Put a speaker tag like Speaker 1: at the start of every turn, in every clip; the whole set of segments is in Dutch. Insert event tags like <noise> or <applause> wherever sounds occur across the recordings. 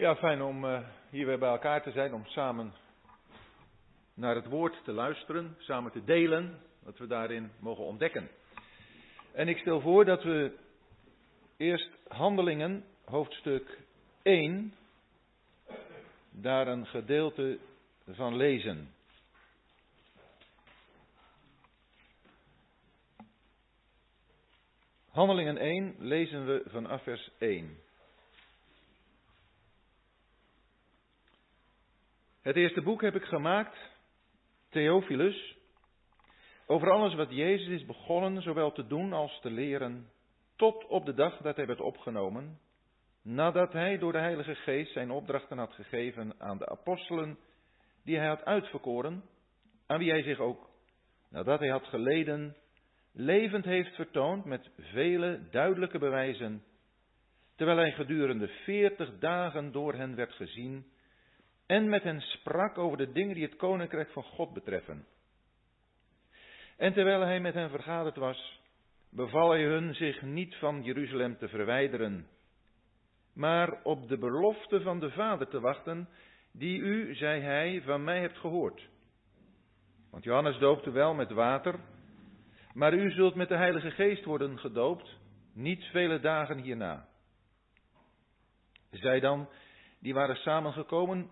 Speaker 1: Ja, fijn om uh, hier weer bij elkaar te zijn, om samen naar het woord te luisteren, samen te delen, wat we daarin mogen ontdekken. En ik stel voor dat we eerst Handelingen, hoofdstuk 1, daar een gedeelte van lezen. Handelingen 1 lezen we vanaf vers 1. Het eerste boek heb ik gemaakt, Theophilus, over alles wat Jezus is begonnen, zowel te doen als te leren, tot op de dag dat hij werd opgenomen, nadat hij door de Heilige Geest zijn opdrachten had gegeven aan de apostelen die hij had uitverkoren, aan wie hij zich ook, nadat hij had geleden, levend heeft vertoond met vele duidelijke bewijzen, terwijl hij gedurende veertig dagen door hen werd gezien en met hen sprak over de dingen die het koninkrijk van God betreffen. En terwijl hij met hen vergaderd was, beval hij hun zich niet van Jeruzalem te verwijderen, maar op de belofte van de Vader te wachten, die u, zei hij, van mij hebt gehoord. Want Johannes doopte wel met water, maar u zult met de Heilige Geest worden gedoopt, niet vele dagen hierna. Zij dan, die waren samengekomen,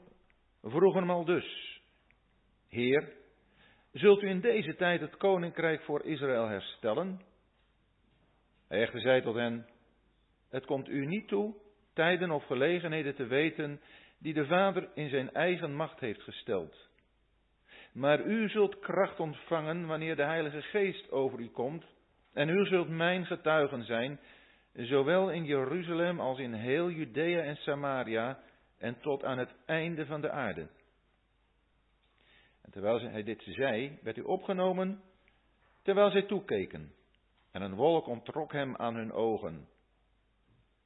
Speaker 1: vroegen hem al dus, Heer, zult u in deze tijd het koninkrijk voor Israël herstellen? Hij echter zei tot hen, het komt u niet toe tijden of gelegenheden te weten die de Vader in zijn eigen macht heeft gesteld. Maar u zult kracht ontvangen wanneer de Heilige Geest over u komt, en u zult mijn getuigen zijn, zowel in Jeruzalem als in heel Judea en Samaria en tot aan het einde van de aarde. En terwijl hij dit zei, werd hij opgenomen, terwijl zij toekeken. En een wolk ontrok hem aan hun ogen.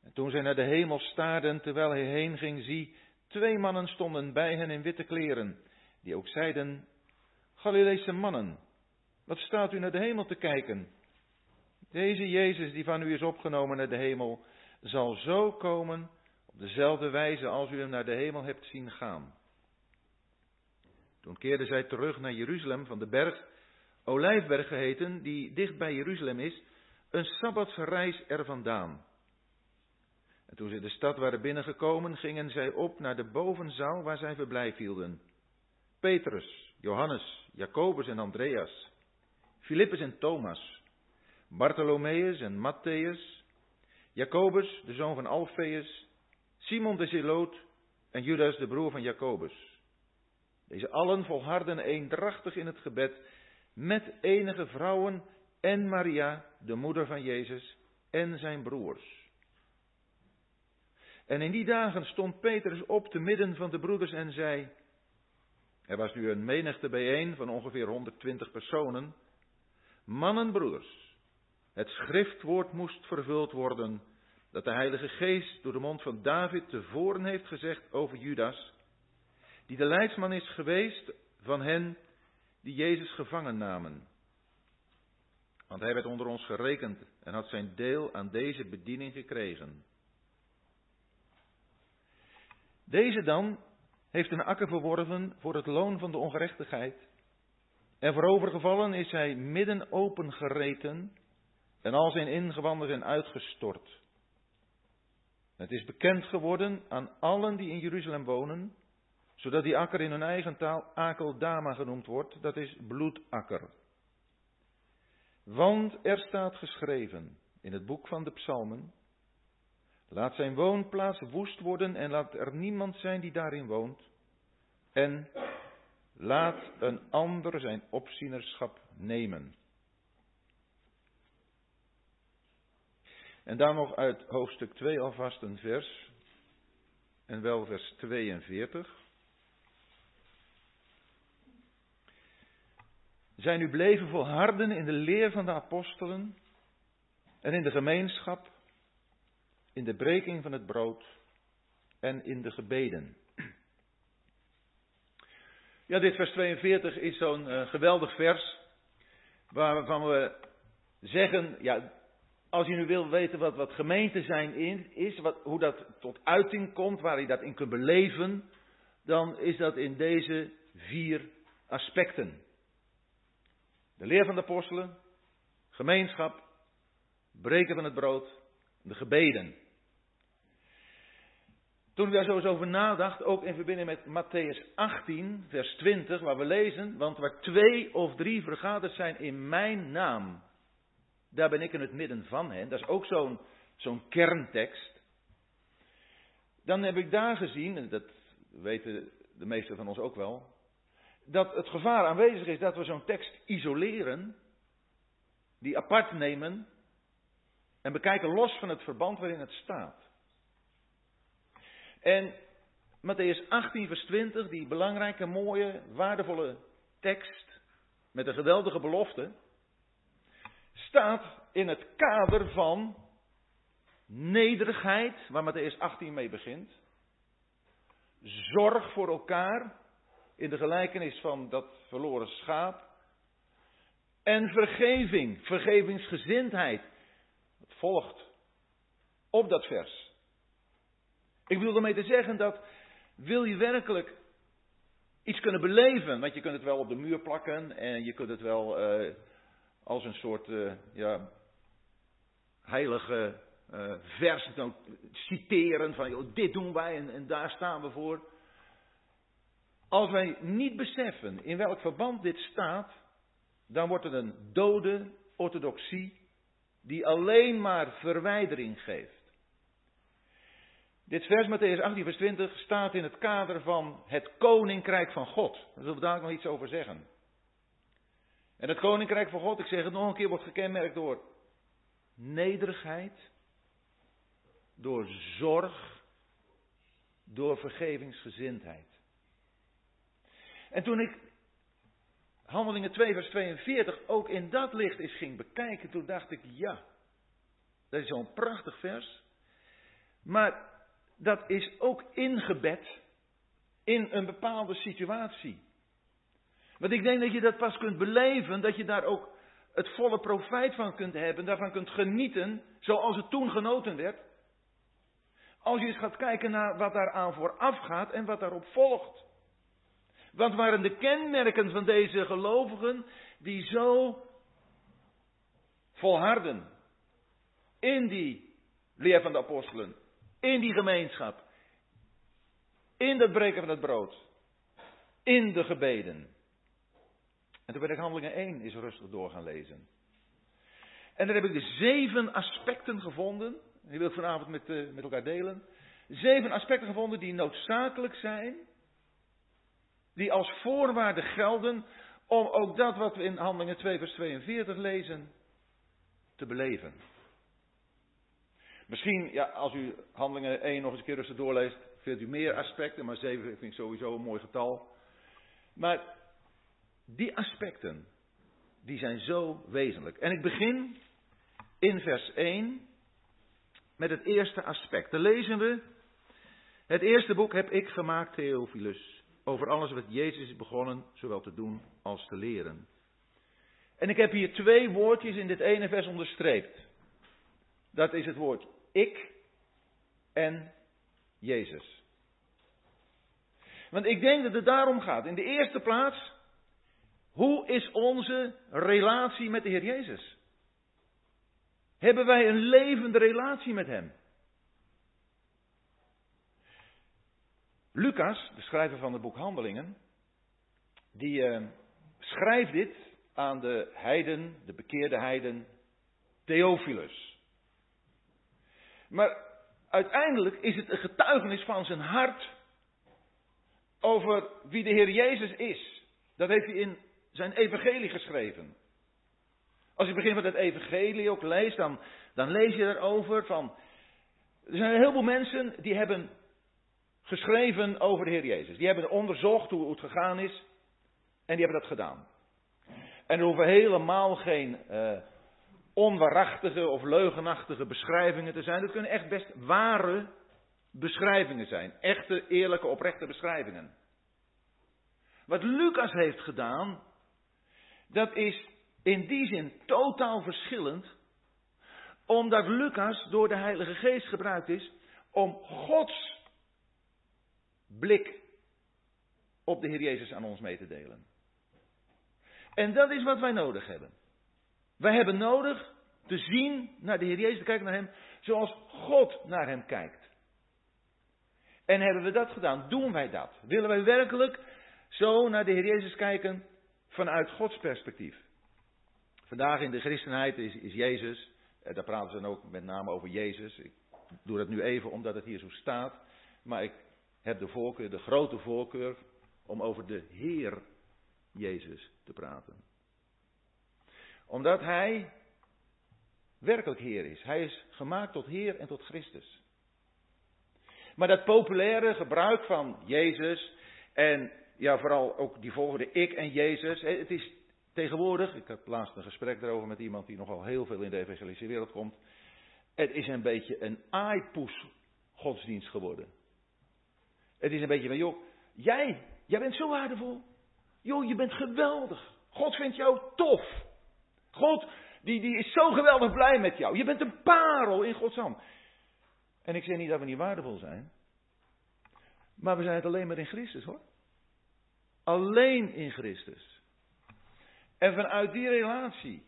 Speaker 1: En toen zij naar de hemel staarden, terwijl hij heen ging, zie, twee mannen stonden bij hen in witte kleren, die ook zeiden, Galileese mannen, wat staat u naar de hemel te kijken? Deze Jezus die van u is opgenomen naar de hemel, zal zo komen dezelfde wijze als u hem naar de hemel hebt zien gaan. Toen keerden zij terug naar Jeruzalem van de berg, Olijfberg geheten, die dicht bij Jeruzalem is, een sabbatsreis er vandaan. En toen ze de stad waren binnengekomen, gingen zij op naar de bovenzaal waar zij verblijf hielden. Petrus, Johannes, Jacobus en Andreas, Filippus en Thomas, Bartholomeus en Matthäus, Jacobus, de zoon van Alfeus, Simon de Zeloot en Judas, de broer van Jacobus. Deze allen volharden eendrachtig in het gebed met enige vrouwen en Maria, de moeder van Jezus, en zijn broers. En in die dagen stond Petrus op te midden van de broeders en zei, er was nu een menigte bijeen van ongeveer 120 personen, mannen broeders, het schriftwoord moest vervuld worden dat de Heilige Geest door de mond van David tevoren heeft gezegd over Judas, die de leidsman is geweest van hen die Jezus gevangen namen. Want hij werd onder ons gerekend en had zijn deel aan deze bediening gekregen. Deze dan heeft een akker verworven voor het loon van de ongerechtigheid. En voorovergevallen is hij midden open gereten en al zijn ingewanden zijn uitgestort. Het is bekend geworden aan allen die in Jeruzalem wonen, zodat die akker in hun eigen taal Akeldama genoemd wordt, dat is bloedakker. Want er staat geschreven in het boek van de psalmen, laat zijn woonplaats woest worden en laat er niemand zijn die daarin woont. En laat een ander zijn opzienerschap nemen. En dan nog uit hoofdstuk 2 alvast een vers. En wel vers 42. Zij nu bleven volharden in de leer van de apostelen en in de gemeenschap, in de breking van het brood en in de gebeden. Ja, dit vers 42 is zo'n uh, geweldig vers waarvan we zeggen, ja, als je nu wil weten wat, wat gemeente zijn is, wat, hoe dat tot uiting komt, waar je dat in kunt beleven, dan is dat in deze vier aspecten. De leer van de apostelen, gemeenschap, breken van het brood, de gebeden. Toen ik daar zo eens over nadacht, ook in verbinding met Matthäus 18, vers 20, waar we lezen, want waar twee of drie vergaderd zijn in mijn naam, daar ben ik in het midden van hen. Dat is ook zo'n zo'n kerntekst. Dan heb ik daar gezien, en dat weten de meesten van ons ook wel, dat het gevaar aanwezig is dat we zo'n tekst isoleren, die apart nemen en bekijken los van het verband waarin het staat. En Matthäus 18, vers 20, die belangrijke, mooie, waardevolle tekst met een geweldige belofte, staat in het kader van nederigheid, waar Matthäus 18 mee begint. Zorg voor elkaar, in de gelijkenis van dat verloren schaap. En vergeving, vergevingsgezindheid. Het volgt op dat vers. Ik bedoel ermee te zeggen dat wil je werkelijk iets kunnen beleven, want je kunt het wel op de muur plakken en je kunt het wel uh, als een soort uh, ja, heilige uh, vers citeren van joh, dit doen wij en, en daar staan we voor. Als wij niet beseffen in welk verband dit staat, dan wordt het een dode orthodoxie die alleen maar verwijdering geeft. Dit vers, Matthäus 18, vers 20, staat in het kader van het koninkrijk van God. Daar zullen we daar nog iets over zeggen. En het koninkrijk van God, ik zeg het nog een keer, wordt gekenmerkt door nederigheid, door zorg, door vergevingsgezindheid. En toen ik Handelingen 2, vers 42 ook in dat licht eens ging bekijken, toen dacht ik, ja, dat is zo'n prachtig vers. Maar dat is ook ingebed in een bepaalde situatie. Want ik denk dat je dat pas kunt beleven, dat je daar ook het volle profijt van kunt hebben, daarvan kunt genieten, zoals het toen genoten werd. Als je eens gaat kijken naar wat daaraan vooraf gaat en wat daarop volgt. Wat waren de kenmerken van deze gelovigen die zo volharden in die leer van de apostelen, in die gemeenschap. In dat breken van het brood. In de gebeden. En toen ben ik handelingen 1 is rustig door gaan lezen. En daar heb ik de zeven aspecten gevonden. Die wil ik vanavond met, uh, met elkaar delen. Zeven aspecten gevonden die noodzakelijk zijn. Die als voorwaarde gelden om ook dat wat we in handelingen 2 vers 42 lezen te beleven. Misschien, ja, als u handelingen 1 nog eens een keer rustig doorleest, vindt u meer aspecten, maar 7 vind ik sowieso een mooi getal. Maar die aspecten, die zijn zo wezenlijk. En ik begin in vers 1 met het eerste aspect. Dan lezen we, het eerste boek heb ik gemaakt, Theophilus, over alles wat Jezus is begonnen, zowel te doen als te leren. En ik heb hier twee woordjes in dit ene vers onderstreept. Dat is het woord ik en Jezus. Want ik denk dat het daarom gaat. In de eerste plaats, hoe is onze relatie met de Heer Jezus? Hebben wij een levende relatie met Hem? Lucas, de schrijver van het boek Handelingen, die uh, schrijft dit aan de heiden, de bekeerde heiden, Theophilus. Maar uiteindelijk is het een getuigenis van zijn hart over wie de Heer Jezus is. Dat heeft hij in zijn evangelie geschreven. Als je begin van het evangelie ook leest, dan, dan lees je erover van... Er zijn een heleboel mensen die hebben geschreven over de Heer Jezus. Die hebben onderzocht hoe het gegaan is. En die hebben dat gedaan. En er hoeven helemaal geen uh, onwaarachtige of leugenachtige beschrijvingen te zijn. Dat kunnen echt best ware beschrijvingen zijn. Echte, eerlijke, oprechte beschrijvingen. Wat Lucas heeft gedaan, dat is in die zin totaal verschillend, Omdat Lucas door de Heilige Geest gebruikt is om Gods blik op de Heer Jezus aan ons mee te delen. En dat is wat wij nodig hebben. Wij hebben nodig te zien naar de Heer Jezus, te kijken naar Hem, zoals God naar Hem kijkt. En hebben we dat gedaan? Doen wij dat? Willen wij werkelijk zo naar de Heer Jezus kijken vanuit Gods perspectief? Vandaag in de christenheid is, is Jezus, eh, daar praten ze dan ook met name over Jezus. Ik doe dat nu even omdat het hier zo staat. Maar ik heb de voorkeur, de grote voorkeur, om over de Heer Jezus te praten. Omdat Hij werkelijk Heer is. Hij is gemaakt tot Heer en tot Christus. Maar dat populaire gebruik van Jezus en ja, vooral ook die volgende ik en Jezus. Het is tegenwoordig, ik had laatst een gesprek erover met iemand die nogal heel veel in de evangelische wereld komt. Het is een beetje een aaipoes godsdienst geworden. Het is een beetje van, joh, jij, jij bent zo waardevol. Joh, je bent geweldig. God vindt jou tof. God, die, die is zo geweldig blij met jou. Je bent een parel in Gods hand. En ik zeg niet dat we niet waardevol zijn. Maar we zijn het alleen maar in Christus hoor. Alleen in Christus. En vanuit die relatie,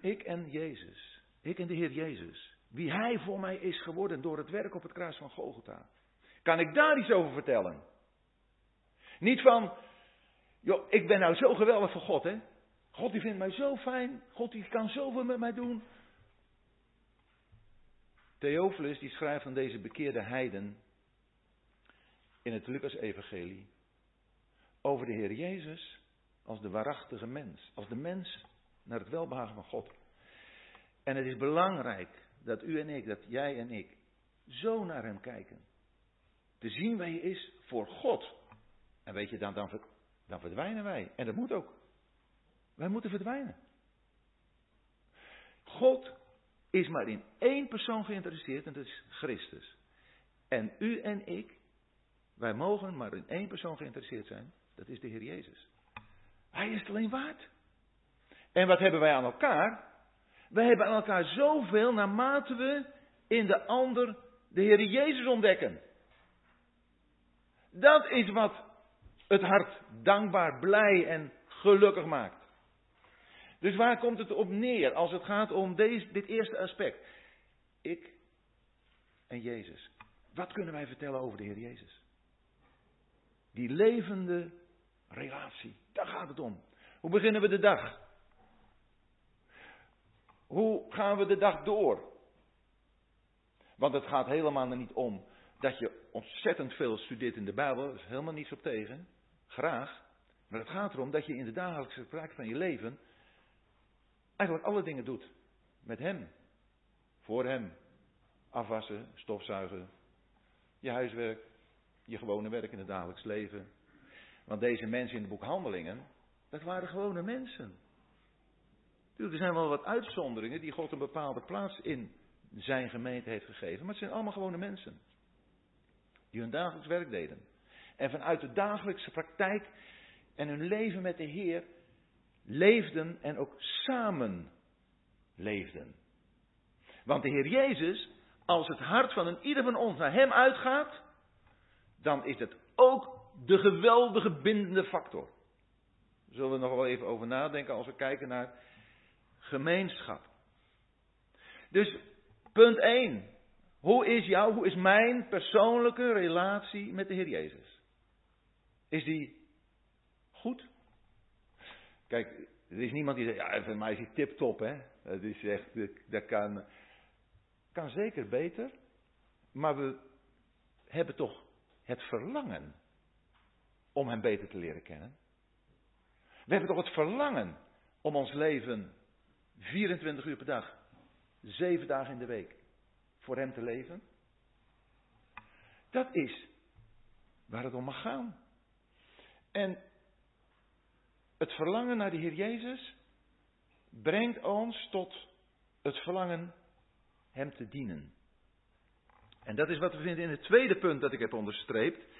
Speaker 1: ik en Jezus, ik en de Heer Jezus, wie Hij voor mij is geworden door het werk op het kruis van Golgotha, kan ik daar iets over vertellen. Niet van, joh, ik ben nou zo geweldig voor God, hè. God die vindt mij zo fijn, God die kan zoveel met mij doen. Theophilus die schrijft van deze bekeerde heiden in het Lucas-evangelie over de Heer Jezus als de waarachtige mens, als de mens naar het welbehagen van God. En het is belangrijk dat u en ik, dat jij en ik, zo naar Hem kijken. Te zien wie Hij is voor God. En weet je, dan, dan, dan verdwijnen wij. En dat moet ook. Wij moeten verdwijnen. God is maar in één persoon geïnteresseerd en dat is Christus. En u en ik, wij mogen maar in één persoon geïnteresseerd zijn, dat is de Heer Jezus. Hij is het alleen waard. En wat hebben wij aan elkaar? Wij hebben aan elkaar zoveel naarmate we in de ander de Heer Jezus ontdekken. Dat is wat het hart dankbaar, blij en gelukkig maakt. Dus waar komt het op neer als het gaat om deze, dit eerste aspect? Ik en Jezus. Wat kunnen wij vertellen over de Heer Jezus? Die levende relatie, daar gaat het om. Hoe beginnen we de dag? Hoe gaan we de dag door? Want het gaat helemaal niet om dat je ontzettend veel studeert in de Bijbel. Dat is helemaal niets op tegen. Graag. Maar het gaat erom dat je in de dagelijkse praktijk van je leven eigenlijk alle dingen doet. Met Hem. Voor Hem. Afwassen, stofzuigen, je huiswerk, je gewone werk in het dagelijks leven. Want deze mensen in het boek Handelingen, dat waren gewone mensen. Er zijn wel wat uitzonderingen die God een bepaalde plaats in zijn gemeente heeft gegeven. Maar het zijn allemaal gewone mensen. Die hun dagelijks werk deden. En vanuit de dagelijkse praktijk en hun leven met de Heer leefden en ook samen leefden. Want de Heer Jezus, als het hart van een ieder van ons naar Hem uitgaat, dan is het ook de geweldige bindende factor. Daar zullen we nog wel even over nadenken als we kijken naar gemeenschap. Dus punt 1. Hoe is jouw, hoe is mijn persoonlijke relatie met de Heer Jezus? Is die goed? Kijk, er is niemand die zegt, ja, voor mij is hij tip-top, hè. Dat is echt, dat kan, kan zeker beter. Maar we hebben toch het verlangen om hem beter te leren kennen. We hebben toch het verlangen om ons leven 24 uur per dag, 7 dagen in de week, voor hem te leven. Dat is waar het om mag gaan. En het verlangen naar de Heer Jezus brengt ons tot het verlangen Hem te dienen. En dat is wat we vinden in het tweede punt dat ik heb onderstreept.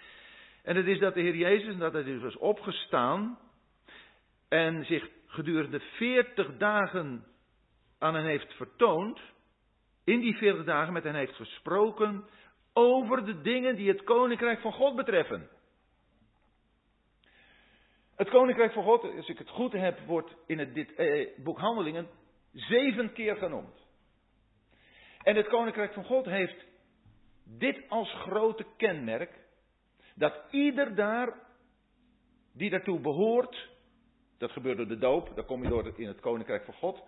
Speaker 1: En dat is dat de Heer Jezus, dat hij dus was opgestaan en zich gedurende veertig dagen aan hen heeft vertoond. in die 40 dagen met hen heeft gesproken over de dingen die het koninkrijk van God betreffen. Het koninkrijk van God, als ik het goed heb, wordt in het, dit eh, boek Handelingen zeven keer genoemd. En het koninkrijk van God heeft dit als grote kenmerk, dat ieder daar die daartoe behoort, dat gebeurt door de doop, daar kom je door in het koninkrijk van God,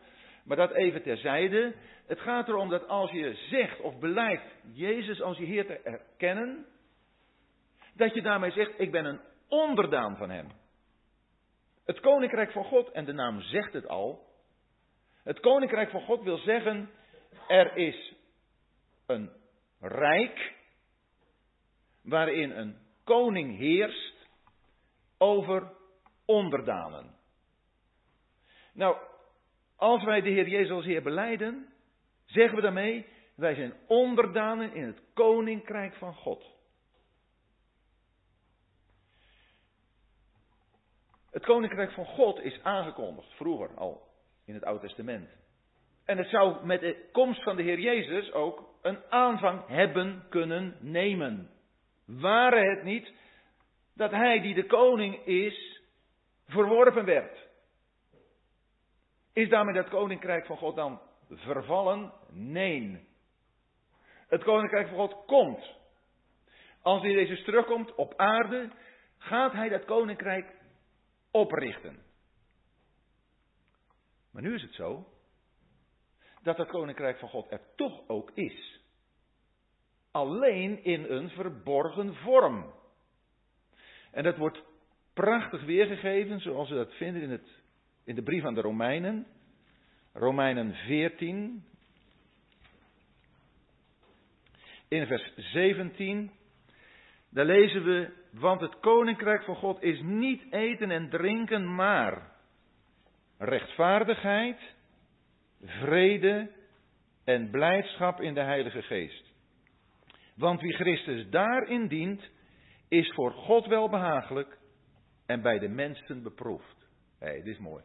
Speaker 1: maar dat even terzijde. Het gaat erom dat als je zegt of beleidt Jezus als je Heer te erkennen, dat je daarmee zegt, ik ben een onderdaan van Hem. Het koninkrijk van God, en de naam zegt het al, het koninkrijk van God wil zeggen, er is een rijk waarin een koning heerst over onderdanen. Nou, als wij de Heer Jezus als Heer beleiden, zeggen we daarmee, wij zijn onderdanen in het koninkrijk van God. Het koninkrijk van God is aangekondigd, vroeger al, in het Oude Testament. En het zou met de komst van de Heer Jezus ook een aanvang hebben kunnen nemen. Ware het niet dat Hij die de koning is, verworpen werd. Is daarmee dat koninkrijk van God dan vervallen? Nee. Het koninkrijk van God komt. Als hij Jezus terugkomt op aarde, gaat hij dat koninkrijk oprichten. Maar nu is het zo dat het koninkrijk van God er toch ook is. Alleen in een verborgen vorm. En dat wordt prachtig weergegeven, zoals we dat vinden in, het, in de brief aan de Romeinen. Romeinen 14. In vers 17. Daar lezen we, want het koninkrijk van God is niet eten en drinken, maar rechtvaardigheid, vrede en blijdschap in de Heilige Geest. Want wie Christus daarin dient, is voor God wel behagelijk en bij de mensen beproefd. Hé, hey, dit is mooi.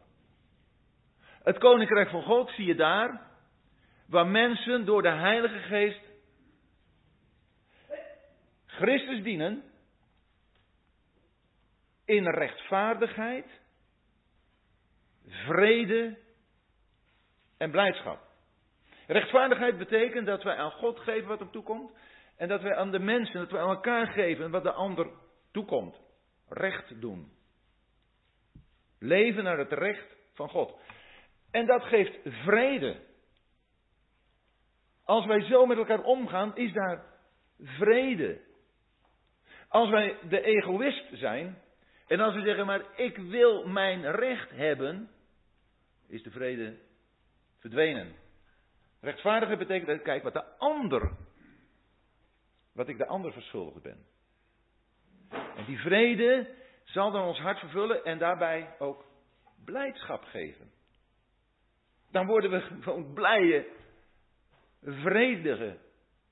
Speaker 1: Het koninkrijk van God zie je daar, waar mensen door de Heilige Geest Christus dienen in rechtvaardigheid, vrede en blijdschap. Rechtvaardigheid betekent dat wij aan God geven wat hem toekomt en dat wij aan de mensen, dat wij aan elkaar geven wat de ander toekomt. Recht doen. Leven naar het recht van God. En dat geeft vrede. Als wij zo met elkaar omgaan, is daar vrede. Als wij de egoïst zijn, en als we zeggen maar ik wil mijn recht hebben, is de vrede verdwenen. Rechtvaardigen betekent dat kijk wat de ander, wat ik de ander verschuldigd ben. En die vrede zal dan ons hart vervullen en daarbij ook blijdschap geven. Dan worden we gewoon blije, vredige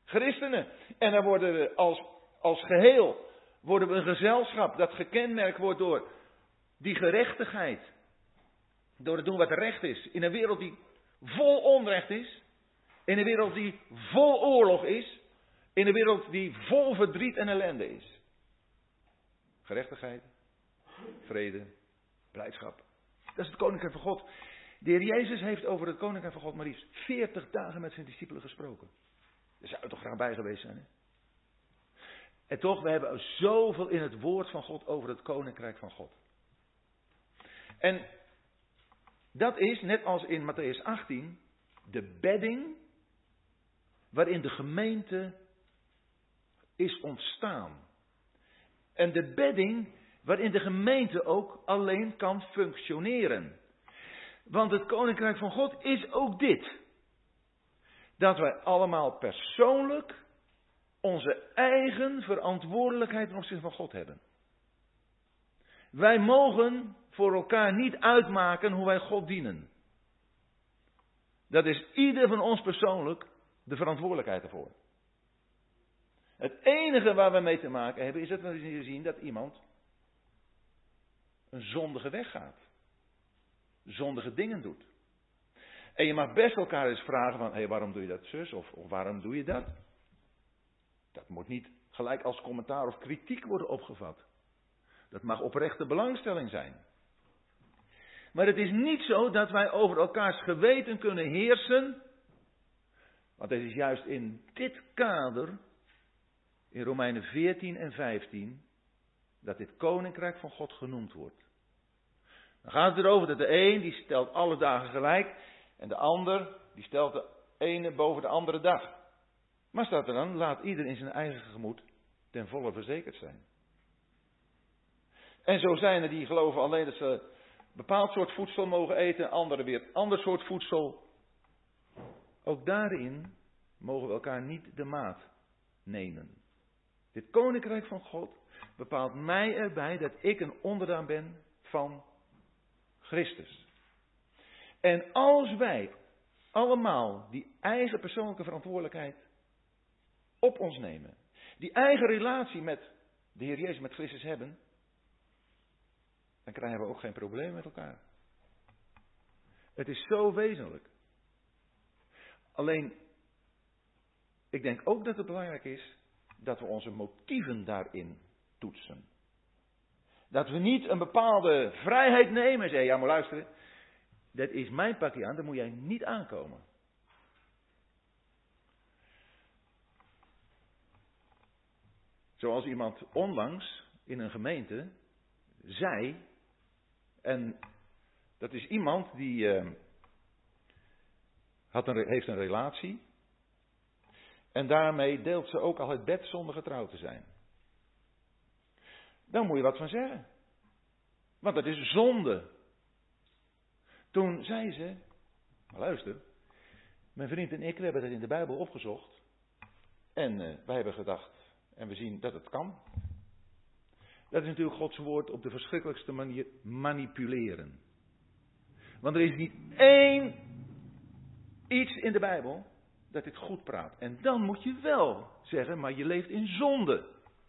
Speaker 1: christenen. En dan worden we als, als geheel worden we een gezelschap dat gekenmerkt wordt door die gerechtigheid. Door het doen wat recht is. In een wereld die vol onrecht is. In een wereld die vol oorlog is. In een wereld die vol verdriet en ellende is. Gerechtigheid, vrede, blijdschap. Dat is het koninkrijk van God. De heer Jezus heeft over het koninkrijk van God maar liefst 40 dagen met zijn discipelen gesproken. Daar zou toch graag bij geweest zijn. En toch, we hebben zoveel in het woord van God over het koninkrijk van God. En dat is, net als in Matthäus 18, de bedding waarin de gemeente is ontstaan. En de bedding waarin de gemeente ook alleen kan functioneren. Want het koninkrijk van God is ook dit. Dat wij allemaal persoonlijk onze eigen verantwoordelijkheid ten opzichte van God hebben. Wij mogen voor elkaar niet uitmaken hoe wij God dienen. Dat is ieder van ons persoonlijk de verantwoordelijkheid ervoor. Het enige waar we mee te maken hebben is dat we zien dat iemand een zondige weg gaat. Zondige dingen doet. En je mag best elkaar eens vragen van, hé, hey, waarom doe je dat zus? Of, of waarom doe je dat? Dat moet niet gelijk als commentaar of kritiek worden opgevat. Dat mag oprechte belangstelling zijn. Maar het is niet zo dat wij over elkaars geweten kunnen heersen. Want het is juist in dit kader, in Romeinen 14 en 15, dat dit koninkrijk van God genoemd wordt. Dan gaat het erover dat de een die stelt alle dagen gelijk en de ander die stelt de ene boven de andere dag. Maar staat er dan, laat ieder in zijn eigen gemoed ten volle verzekerd zijn. En zo zijn er die geloven alleen dat ze een bepaald soort voedsel mogen eten, anderen weer ander soort voedsel. Ook daarin mogen we elkaar niet de maat nemen. Dit koninkrijk van God bepaalt mij erbij dat ik een onderdaan ben van Christus. En als wij allemaal die eigen persoonlijke verantwoordelijkheid op ons nemen, die eigen relatie met de Heer Jezus, met Christus hebben, dan krijgen we ook geen probleem met elkaar. Het is zo wezenlijk. Alleen, ik denk ook dat het belangrijk is dat we onze motieven daarin toetsen. Dat we niet een bepaalde vrijheid nemen en zeggen, ja maar luisteren, dat is mijn pakje aan, daar moet jij niet aankomen. Zoals iemand onlangs in een gemeente zei, en dat is iemand die uh, had een, heeft een relatie, en daarmee deelt ze ook al het bed zonder getrouwd te zijn. Dan moet je wat van zeggen. Want dat is zonde. Toen zei ze, luister, mijn vriend en ik hebben dat in de Bijbel opgezocht. En uh, wij hebben gedacht, en we zien dat het kan. Dat is natuurlijk Gods woord op de verschrikkelijkste manier manipuleren. Want er is niet één iets in de Bijbel dat dit goed praat. En dan moet je wel zeggen, maar je leeft in zonde.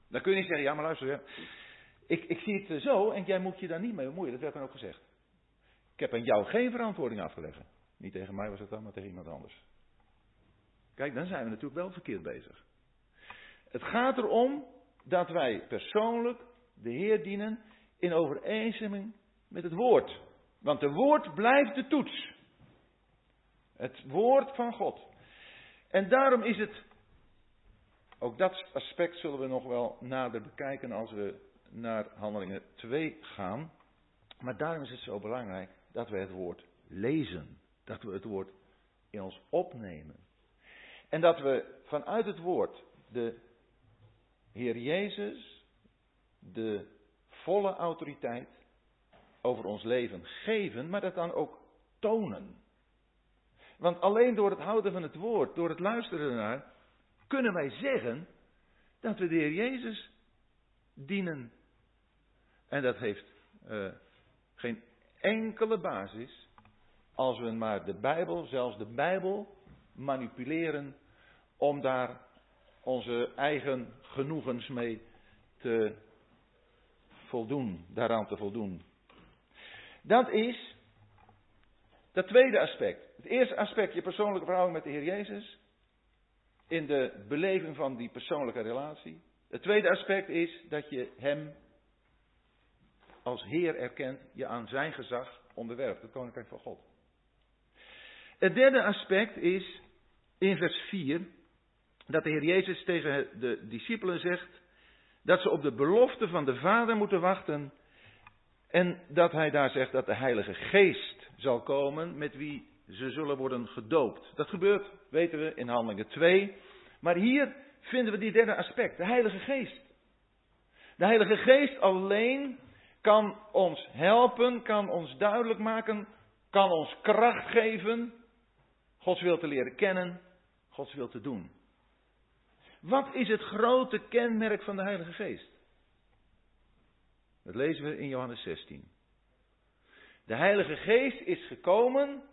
Speaker 1: Dan kun je niet zeggen, ja maar luister, ik, ik zie het zo en jij moet je daar niet mee bemoeien. Dat werd dan ook gezegd. Ik heb aan jou geen verantwoording afgelegd. Niet tegen mij was het dan, maar tegen iemand anders. Kijk, dan zijn we natuurlijk wel verkeerd bezig. Het gaat erom dat wij persoonlijk de Heer dienen in overeenstemming met het woord. Want het woord blijft de toets. Het woord van God. En daarom is het, ook dat aspect zullen we nog wel nader bekijken als we naar Handelingen 2 gaan. Maar daarom is het zo belangrijk dat we het woord lezen. Dat we het woord in ons opnemen. En dat we vanuit het woord de Heer Jezus de volle autoriteit over ons leven geven, maar dat dan ook tonen. Want alleen door het houden van het woord, door het luisteren ernaar, kunnen wij zeggen dat we de Heer Jezus dienen en dat heeft uh, geen enkele basis als we maar de Bijbel, zelfs de Bijbel, manipuleren om daar onze eigen genoegens mee te voldoen, daaraan te voldoen. Dat is dat tweede aspect. Het eerste aspect, je persoonlijke verhouding met de Heer Jezus. In de beleving van die persoonlijke relatie. Het tweede aspect is dat je Hem als Heer erkent, je aan zijn gezag onderwerpt, het koninkrijk van God. Het derde aspect is in vers 4 dat de Heer Jezus tegen de discipelen zegt dat ze op de belofte van de Vader moeten wachten en dat hij daar zegt dat de Heilige Geest zal komen met wie ze zullen worden gedoopt. Dat gebeurt, weten we, in Handelingen 2. Maar hier vinden we die derde aspect, de Heilige Geest. De Heilige Geest alleen kan ons helpen, kan ons duidelijk maken, kan ons kracht geven, Gods wil te leren kennen, Gods wil te doen. Wat is het grote kenmerk van de Heilige Geest? Dat lezen we in Johannes 16. De Heilige Geest is gekomen,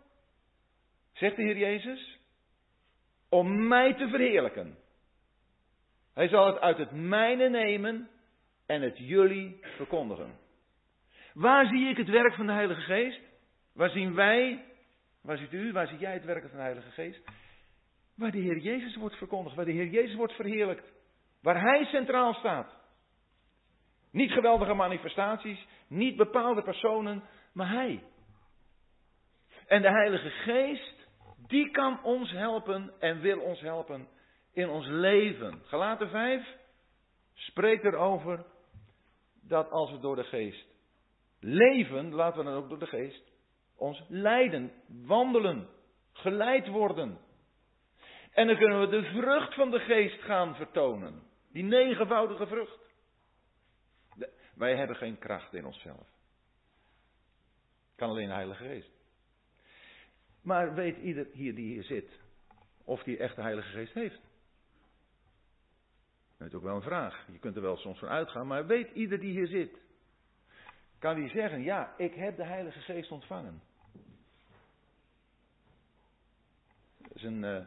Speaker 1: zegt de Heer Jezus, om mij te verheerlijken. Hij zal het uit het mijne nemen en het jullie verkondigen. Waar zie ik het werk van de Heilige Geest? Waar zien wij Waar ziet u, waar ziet jij het werken van de Heilige Geest? Waar de Heer Jezus wordt verkondigd, waar de Heer Jezus wordt verheerlijkt. Waar Hij centraal staat. Niet geweldige manifestaties, niet bepaalde personen, maar Hij. En de Heilige Geest, die kan ons helpen en wil ons helpen in ons leven. Galaten 5 spreekt erover dat als we door de Geest leven, laten we dan ook door de Geest ons leiden, wandelen, geleid worden. En dan kunnen we de vrucht van de Geest gaan vertonen. Die negenvoudige vrucht. Wij hebben geen kracht in onszelf. Kan alleen de Heilige Geest. Maar weet ieder hier die hier zit, of die echt de Heilige Geest heeft? Dat is ook wel een vraag. Je kunt er wel soms van uitgaan, maar weet ieder die hier zit, kan die zeggen, ja, ik heb de Heilige Geest ontvangen. Dat is een, uh,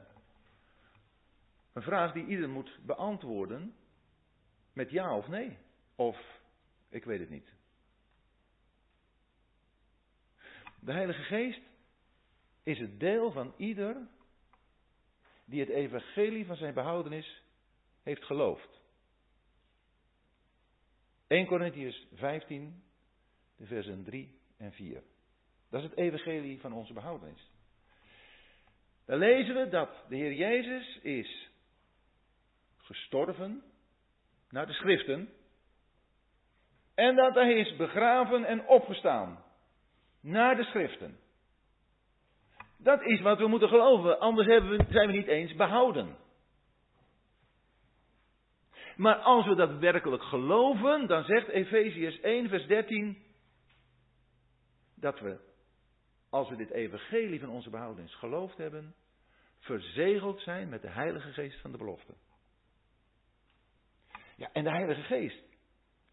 Speaker 1: een vraag die ieder moet beantwoorden met ja of nee. Of ik weet het niet. De Heilige Geest is het deel van ieder die het evangelie van zijn behoudenis heeft geloofd. 1 Corinthians 15, de versen 3 en 4. Dat is het evangelie van onze behoudenis. Daar lezen we dat de Heer Jezus is gestorven naar de schriften en dat hij is begraven en opgestaan naar de schriften. Dat is wat we moeten geloven, anders we, zijn we niet eens behouden. Maar als we dat werkelijk geloven, dan zegt Efeziërs 1, vers 13, dat we, als we dit evangelie van onze behoudenis geloofd hebben, verzegeld zijn met de Heilige Geest van de belofte. Ja, en de Heilige Geest,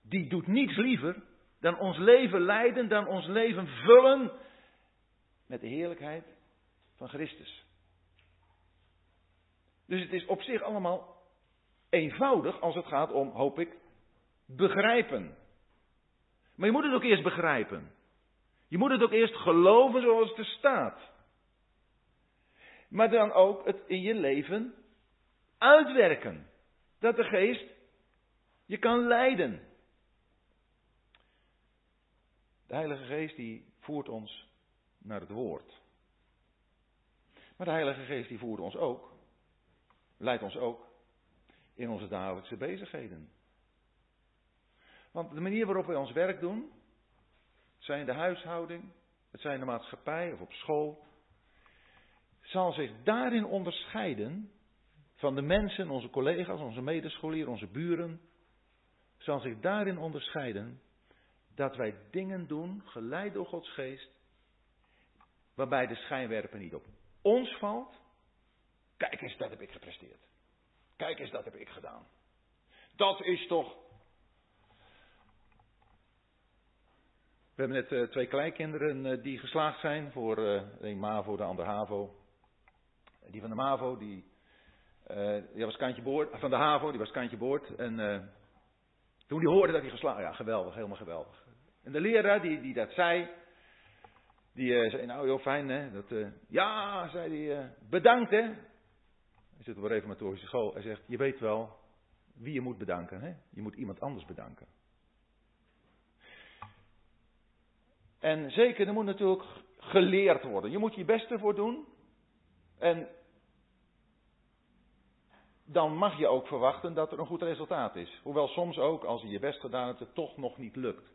Speaker 1: die doet niets liever dan ons leven leiden, dan ons leven vullen met de heerlijkheid van Christus. Dus het is op zich allemaal eenvoudig als het gaat om, hoop ik, begrijpen. Maar je moet het ook eerst begrijpen. Je moet het ook eerst geloven zoals het er staat. Maar dan ook het in je leven uitwerken. Dat de geest je kan leiden. De Heilige Geest die voert ons naar het woord. Maar de Heilige Geest die voert ons ook, leidt ons ook in onze dagelijkse bezigheden. Want de manier waarop wij ons werk doen, het zijn de huishouding, het zijn de maatschappij of op school, zal zich daarin onderscheiden van de mensen, onze collega's, onze medescholieren, onze buren, zal zich daarin onderscheiden dat wij dingen doen, geleid door Gods geest, waarbij de schijnwerper niet op ons valt. Kijk eens, dat heb ik gepresteerd. Kijk eens, dat heb ik gedaan. Dat is toch. We hebben net uh, twee kleinkinderen uh, die geslaagd zijn voor uh, een MAVO, de ander HAVO. Die van de MAVO, die, die was kantje boord, van de HAVO, die was kantje boord. En toen die hoorde dat hij geslaagd ja geweldig, helemaal geweldig. En de leraar die, die dat zei, die uh, zei, nou heel fijn hè, dat, uh, ja, zei hij, uh, bedankt hè. Hij zit op een reformatorische school, hij zegt, je weet wel wie je moet bedanken hè. Je moet iemand anders bedanken. En zeker, er moet natuurlijk geleerd worden. Je moet je best ervoor doen. En dan mag je ook verwachten dat er een goed resultaat is. Hoewel soms ook, als je je best gedaan hebt, het toch nog niet lukt.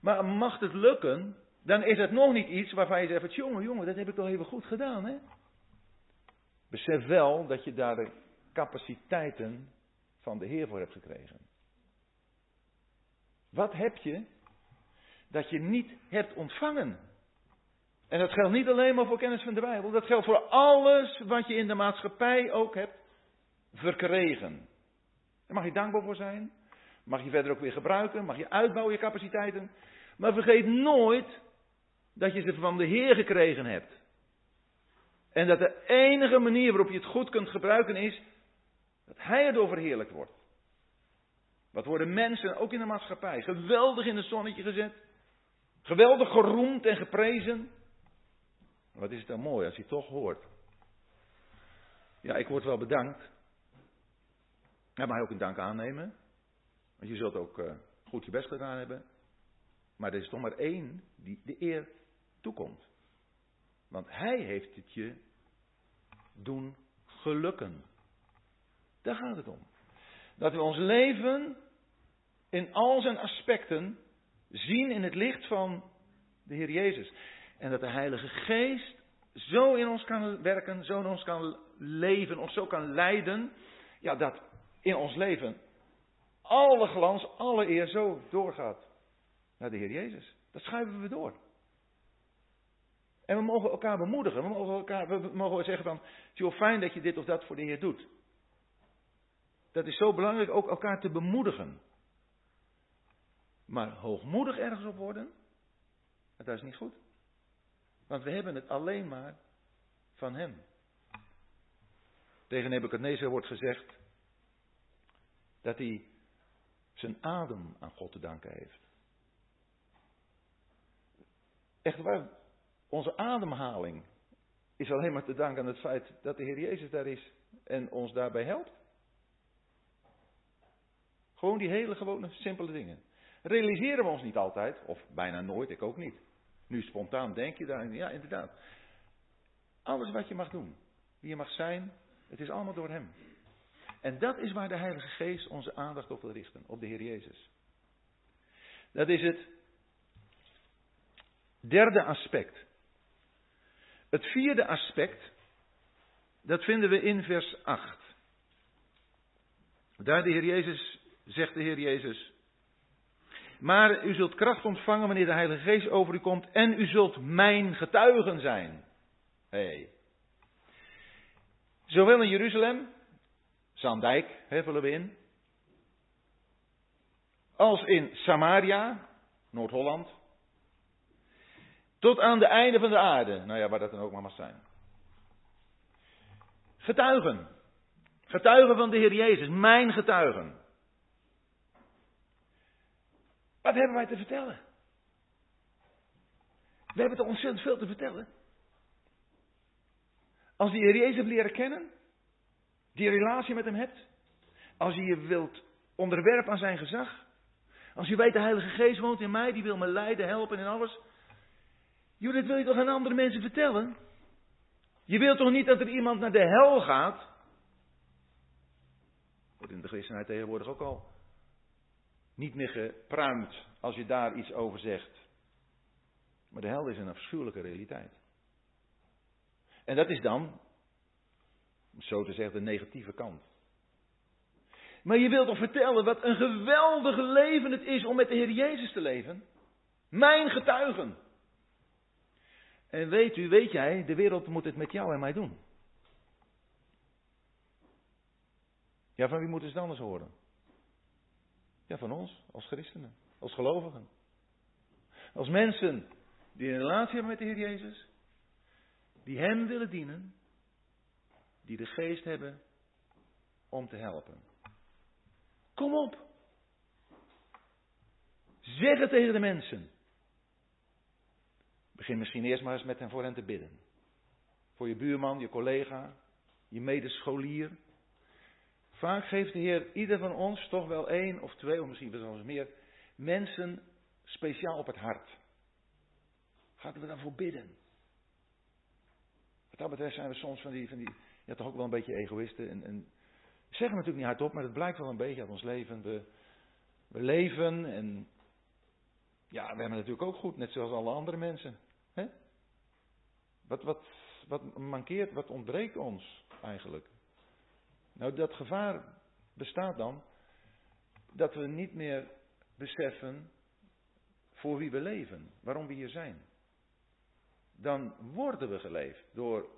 Speaker 1: Maar mag het lukken, dan is het nog niet iets waarvan je zegt: jongen, jongen, dat heb ik toch even goed gedaan, hè? Besef wel dat je daar de capaciteiten van de Heer voor hebt gekregen. Wat heb je dat je niet hebt ontvangen? En dat geldt niet alleen maar voor kennis van de Bijbel, dat geldt voor alles wat je in de maatschappij ook hebt verkregen. Daar mag je dankbaar voor zijn. Mag je verder ook weer gebruiken. Mag je uitbouwen je capaciteiten. Maar vergeet nooit dat je ze van de Heer gekregen hebt. En dat de enige manier waarop je het goed kunt gebruiken is dat Hij erdoor verheerlijkt wordt. Wat worden mensen, ook in de maatschappij, geweldig in het zonnetje gezet. Geweldig geroemd en geprezen. Wat is het dan mooi als je toch hoort. Ja, ik word wel bedankt. Ja, maar ook een dank aannemen. Want je zult ook uh, goed je best gedaan hebben. Maar er is toch maar één die de eer toekomt. Want hij heeft het je doen gelukken. Daar gaat het om. Dat we ons leven in al zijn aspecten zien in het licht van de Heer Jezus. En dat de Heilige Geest zo in ons kan werken, zo in ons kan leven of zo kan leiden. Ja, dat in ons leven alle glans, alle eer zo doorgaat naar de Heer Jezus. Dat schuiven we door. En we mogen elkaar bemoedigen. We mogen, elkaar, we mogen zeggen van, is fijn dat je dit of dat voor de Heer doet. Dat is zo belangrijk, ook elkaar te bemoedigen. Maar hoogmoedig ergens op worden, dat is niet goed. Want we hebben het alleen maar van Hem. Tegen Nebuchadnezzar wordt gezegd dat hij zijn adem aan God te danken heeft. Echt waar, onze ademhaling is alleen maar te danken aan het feit dat de Heer Jezus daar is en ons daarbij helpt. Gewoon die hele gewone, simpele dingen. Realiseren we ons niet altijd, of bijna nooit, ik ook niet. Nu spontaan denk je daar, ja inderdaad. Alles wat je mag doen, wie je mag zijn, het is allemaal door Hem. En dat is waar de Heilige Geest onze aandacht op wil richten, op de Heer Jezus. Dat is het derde aspect. Het vierde aspect, dat vinden we in vers 8. Daar de Heer Jezus, zegt de Heer Jezus, maar u zult kracht ontvangen wanneer de Heilige Geest over u komt en u zult mijn getuigen zijn. Hey. Zowel in Jeruzalem, Zandijk hevelen we in, als in Samaria, Noord-Holland, tot aan de einde van de aarde. Nou ja, waar dat dan ook maar mag zijn. Getuigen. Getuigen van de Heer Jezus. Mijn getuigen. Wat hebben wij te vertellen? We hebben toch ontzettend veel te vertellen. Als je Heer Jezus leren kennen, die relatie met hem hebt, als je je wilt onderwerpen aan zijn gezag, als je weet de Heilige Geest woont in mij, die wil me leiden, helpen en alles. Joh, dit wil je toch aan andere mensen vertellen? Je wilt toch niet dat er iemand naar de hel gaat? Wordt in de christenheid tegenwoordig ook al niet meer gepruimd als je daar iets over zegt. Maar de hel is een afschuwelijke realiteit. En dat is dan, zo te zeggen, de negatieve kant. Maar je wilt toch vertellen wat een geweldige leven het is om met de Heer Jezus te leven? Mijn getuigen. En weet u, weet jij, de wereld moet het met jou en mij doen. Ja, van wie moeten ze dan eens horen? Ja, van ons, als christenen, als gelovigen. Als mensen die een relatie hebben met de Heer Jezus, die Hem willen dienen, die de geest hebben om te helpen. Kom op. Zeg het tegen de mensen. Begin misschien eerst maar eens met hen voor hen te bidden. Voor je buurman, je collega, je medescholier. Vaak geeft de Heer ieder van ons toch wel één of twee, of misschien wel eens meer, mensen speciaal op het hart. Gaan we daarvoor bidden? Wat dat betreft zijn we soms van die, van die ja, toch ook wel een beetje egoïsten. En, en zeggen natuurlijk niet hardop, maar het blijkt wel een beetje uit ons leven. We, we leven en ja, we hebben natuurlijk ook goed, net zoals alle andere mensen. Hè? Wat, wat, wat mankeert, wat ontbreekt ons eigenlijk? Nou, dat gevaar bestaat dan dat we niet meer beseffen voor wie we leven, waarom we hier zijn. Dan worden we geleefd door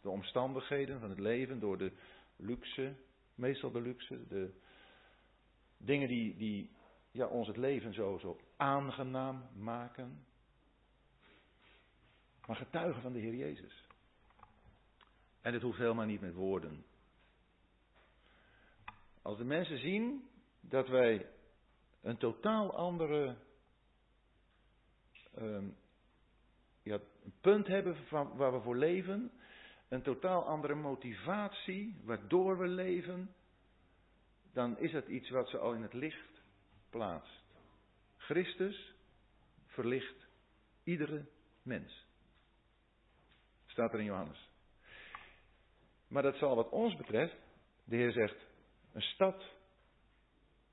Speaker 1: de omstandigheden van het leven, door de luxe, meestal de luxe, de dingen die, die ja, ons het leven zo, zo aangenaam maken. Maar getuigen van de Heer Jezus. En het hoeft helemaal niet met woorden. Als de mensen zien dat wij een totaal andere, um, ja, een punt hebben van, waar we voor leven, een totaal andere motivatie, waardoor we leven, dan is het iets wat ze al in het licht plaatst. Christus verlicht iedere mens. Staat er in Johannes. Maar dat zal wat ons betreft, de Heer zegt, een stad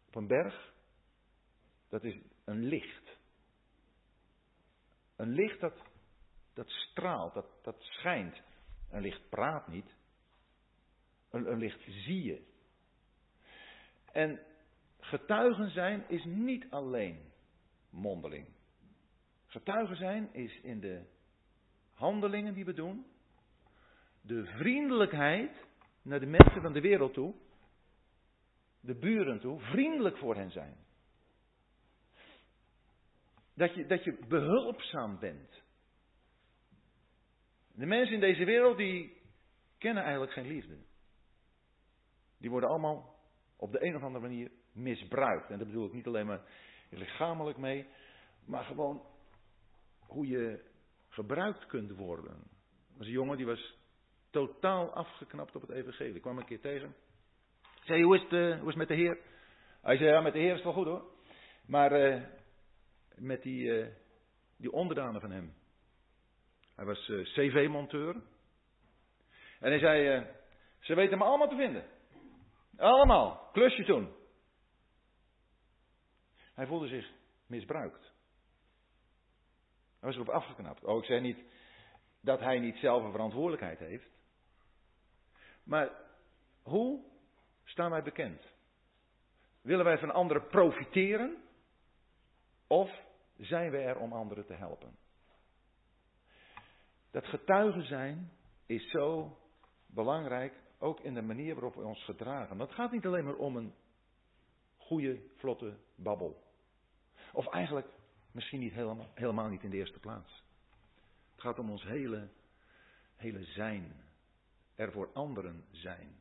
Speaker 1: op een berg, dat is een licht. Een licht dat, dat straalt, dat, dat schijnt. Een licht praat niet. Een, een licht zie je. En getuigen zijn is niet alleen mondeling. Getuigen zijn is in de handelingen die we doen, de vriendelijkheid naar de mensen van de wereld toe, de buren toe, vriendelijk voor hen zijn. Dat je, dat je behulpzaam bent. De mensen in deze wereld die kennen eigenlijk geen liefde. Die worden allemaal op de een of andere manier misbruikt. En dat bedoel ik niet alleen maar lichamelijk mee, maar gewoon hoe je gebruikt kunt worden. Er was een jongen die was totaal afgeknapt op het evangelie. Ik kwam een keer tegen. Ik zei, hoe is, het, uh, hoe is het met de Heer? Hij zei, ja, met de Heer is het wel goed hoor. Maar uh, met die, uh, die onderdanen van hem. Hij was CV-monteur. En hij zei, ze weten me allemaal te vinden. Allemaal. Klusje toen. Hij voelde zich misbruikt. Hij was erop afgeknapt. Oh, ik zeg niet dat hij niet zelf een verantwoordelijkheid heeft. Maar hoe staan wij bekend? Willen wij van anderen profiteren? Of zijn wij er om anderen te helpen? Dat getuigen zijn is zo belangrijk, ook in de manier waarop we ons gedragen. Dat gaat niet alleen maar om een goede, vlotte babbel. Of eigenlijk misschien niet helemaal, helemaal niet in de eerste plaats. Het gaat om ons hele, hele zijn. Er voor anderen zijn.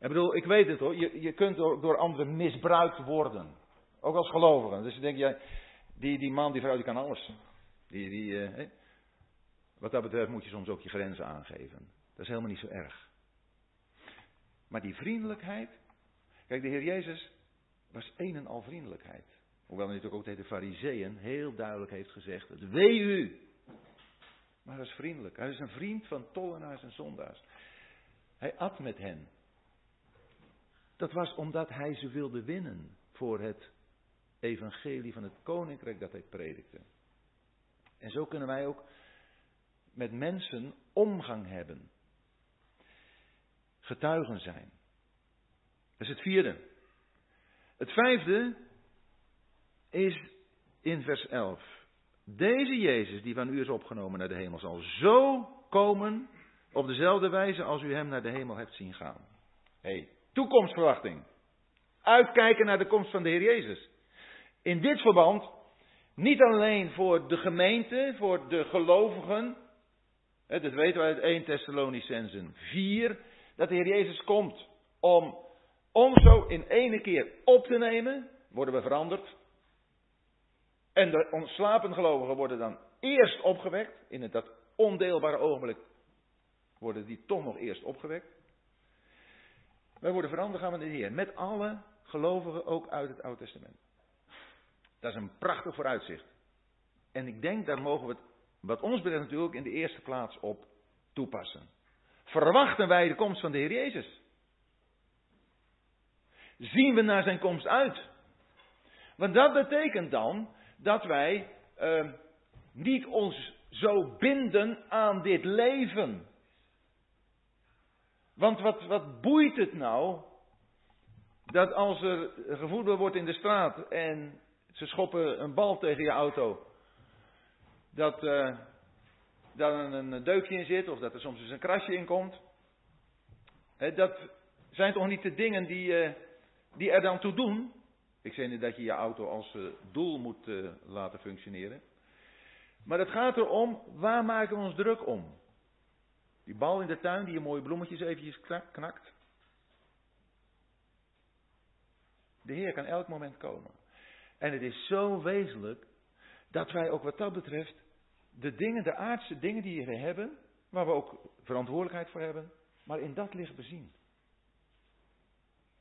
Speaker 1: Ik bedoel, ik weet het hoor, je, je kunt door, door anderen misbruikt worden. Ook als gelovigen. Dus je denkt, ja, die, die man, die vrouw, die kan alles. Die, die, eh, wat dat betreft moet je soms ook je grenzen aangeven. Dat is helemaal niet zo erg. Maar die vriendelijkheid. Kijk, de Heer Jezus was een en al vriendelijkheid. Hoewel hij natuurlijk ook tegen de fariseeën heel duidelijk heeft gezegd, wee u. Maar hij is vriendelijk. Hij is een vriend van tollenaars en zondaars. Hij at met hen. Dat was omdat hij ze wilde winnen voor het evangelie van het koninkrijk dat hij predikte. En zo kunnen wij ook met mensen omgang hebben. Getuigen zijn. Dat is het vierde. Het vijfde is in vers 11. Deze Jezus die van u is opgenomen naar de hemel zal zo komen op dezelfde wijze als u hem naar de hemel hebt zien gaan. hey, toekomstverwachting. Uitkijken naar de komst van de Heer Jezus. In dit verband niet alleen voor de gemeente, voor de gelovigen. Dat weten we uit 1 Thessalonicensen 4. Dat de Heer Jezus komt om ons zo in ene keer op te nemen. Worden we veranderd. En de ontslapen gelovigen worden dan eerst opgewekt. In het, dat ondeelbare ogenblik worden die toch nog eerst opgewekt. Wij worden veranderd gaan we de Heer. Met alle gelovigen ook uit het Oude Testament. Dat is een prachtig vooruitzicht. En ik denk daar mogen we het, wat ons betreft natuurlijk, in de eerste plaats op toepassen. Verwachten wij de komst van de Heer Jezus? Zien we naar zijn komst uit? Want dat betekent dan dat wij uh, niet ons zo binden aan dit leven. Want wat, wat boeit het nou dat als er gevoetbald wordt in de straat en ze schoppen een bal tegen je auto, dat uh, een deukje in zit of dat er soms eens een krasje in komt. dat zijn toch niet de dingen die, uh, die er dan toe doen ik zeg niet dat je je auto als uh, doel moet laten functioneren. Maar het gaat erom, waar maken we ons druk om? Die bal in de tuin die je mooie bloemetjes eventjes knakt. De Heer kan elk moment komen. En het is zo wezenlijk dat wij ook wat dat betreft de dingen, de aardse dingen die we hebben, waar we ook verantwoordelijkheid voor hebben, maar in dat licht bezien.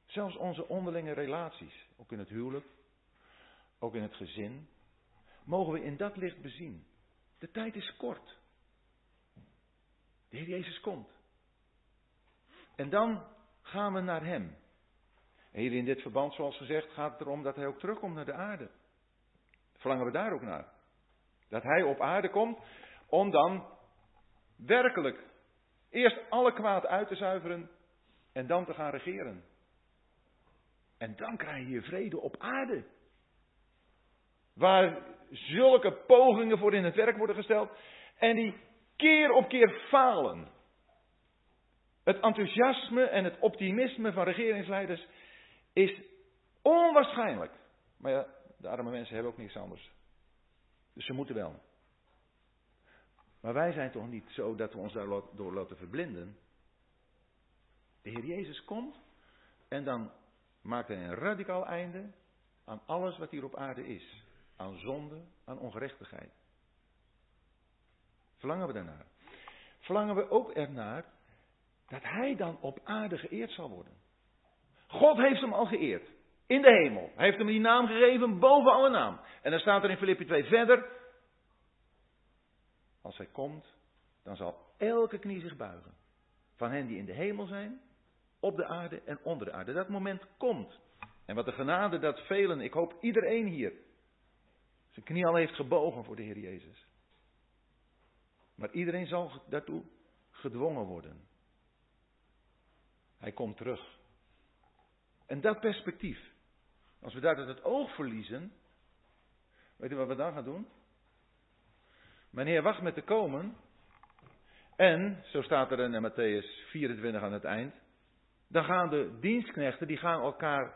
Speaker 1: Zelfs onze onderlinge relaties, ook in het huwelijk, ook in het gezin, mogen we in dat licht bezien. De tijd is kort. De Heer Jezus komt. En dan gaan we naar Hem. En hier in dit verband, zoals gezegd, gaat het erom dat Hij ook terugkomt naar de aarde. Verlangen we daar ook naar. Dat Hij op aarde komt om dan werkelijk eerst alle kwaad uit te zuiveren en dan te gaan regeren. En dan krijg je vrede op aarde. Waar zulke pogingen voor in het werk worden gesteld en die keer op keer falen. Het enthousiasme en het optimisme van regeringsleiders is onwaarschijnlijk. Maar ja, de arme mensen hebben ook niks anders. Dus ze moeten wel. Maar wij zijn toch niet zo dat we ons daardoor laten verblinden. De Heer Jezus komt en dan maakt hij een radicaal einde aan alles wat hier op aarde is. Aan zonde, aan ongerechtigheid. Verlangen we daarnaar? Verlangen we ook ernaar dat hij dan op aarde geëerd zal worden? God heeft hem al geëerd. In de hemel. Hij heeft hem die naam gegeven boven alle naam. En dan staat er in Filippi 2 verder. Als hij komt, dan zal elke knie zich buigen. Van hen die in de hemel zijn, op de aarde en onder de aarde. Dat moment komt. En wat de genade dat velen, ik hoop iedereen hier, zijn knie al heeft gebogen voor de Heer Jezus. Maar iedereen zal daartoe gedwongen worden. Hij komt terug. En dat perspectief, als we daar het oog verliezen, weet u wat we dan gaan doen? Meneer wacht met te komen. En, zo staat er in Matthäus 24 aan het eind, dan gaan de dienstknechten, die gaan elkaar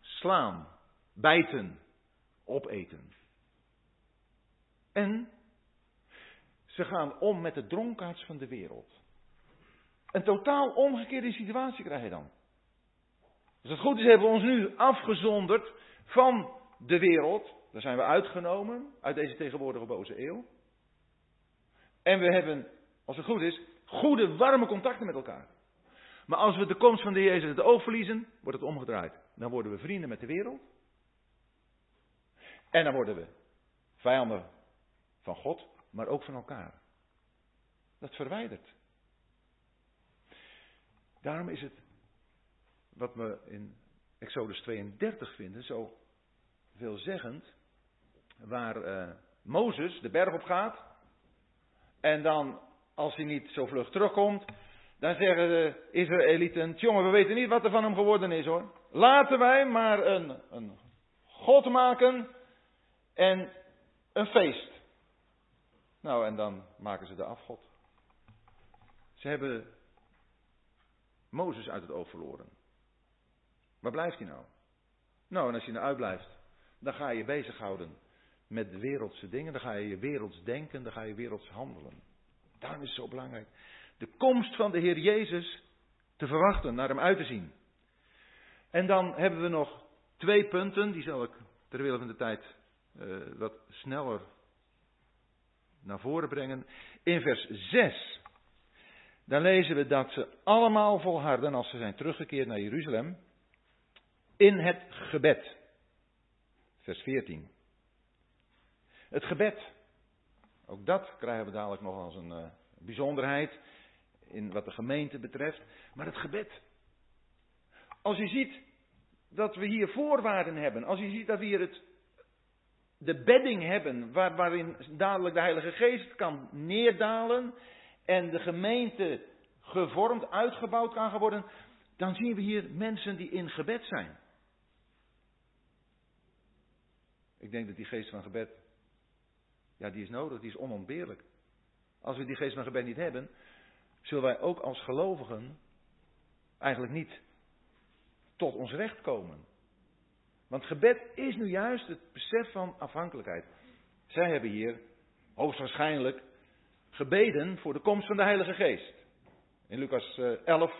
Speaker 1: slaan, bijten, opeten. En ze gaan om met de dronkaards van de wereld. Een totaal omgekeerde situatie krijg je dan. Als het goed is, hebben we ons nu afgezonderd van de wereld. Daar zijn we uitgenomen uit deze tegenwoordige boze eeuw. En we hebben, als het goed is, goede, warme contacten met elkaar. Maar als we de komst van de Jezus het oog verliezen, wordt het omgedraaid. Dan worden we vrienden met de wereld. En dan worden we vijanden van God, maar ook van elkaar. Dat verwijdert. Daarom is het wat we in Exodus 32 vinden zo veelzeggend, waar uh, Mozes de berg op gaat en dan, als hij niet zo vlug terugkomt, dan zeggen de Israëlieten, jongen, we weten niet wat er van hem geworden is hoor. Laten wij maar een, een God maken en een feest. Nou, en dan maken ze de afgod. Ze hebben Mozes uit het oog verloren. Waar blijft hij nou? Nou, en als je nou uitblijft, dan ga je bezighouden met wereldse dingen. Dan ga je je werelds denken, dan ga je werelds handelen. Daarom is het zo belangrijk. De komst van de Heer Jezus te verwachten, naar hem uit te zien. En dan hebben we nog twee punten, die zal ik ter van de tijd uh, wat sneller naar voren brengen. In vers 6, dan lezen we dat ze allemaal volharden als ze zijn teruggekeerd naar Jeruzalem in het gebed. Vers 14. Het gebed. Ook dat krijgen we dadelijk nog als een uh, bijzonderheid in wat de gemeente betreft. Maar het gebed. Als je ziet dat we hier voorwaarden hebben, als je ziet dat we hier het, de bedding hebben waar, waarin dadelijk de Heilige Geest kan neerdalen en de gemeente gevormd, uitgebouwd kan worden, dan zien we hier mensen die in gebed zijn. Ik denk dat die geest van gebed, ja, die is nodig, die is onontbeerlijk. Als we die geest van gebed niet hebben, zullen wij ook als gelovigen eigenlijk niet tot ons recht komen. Want gebed is nu juist het besef van afhankelijkheid. Zij hebben hier hoogstwaarschijnlijk gebeden voor de komst van de Heilige Geest. In Lucas 11, eh,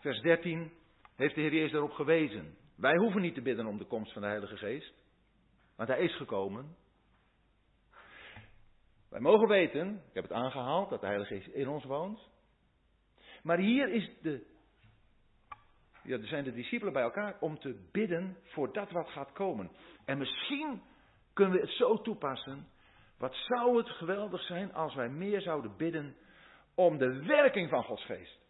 Speaker 1: vers 13 heeft de Heer Jezus daarop gewezen. Wij hoeven niet te bidden om de komst van de Heilige Geest. Want hij is gekomen. Wij mogen weten, ik heb het aangehaald, dat de Heilige Geest in ons woont. Maar hier is de, ja, er zijn de discipelen bij elkaar om te bidden voor dat wat gaat komen. En misschien kunnen we het zo toepassen. Wat zou het geweldig zijn als wij meer zouden bidden om de werking van Gods geest.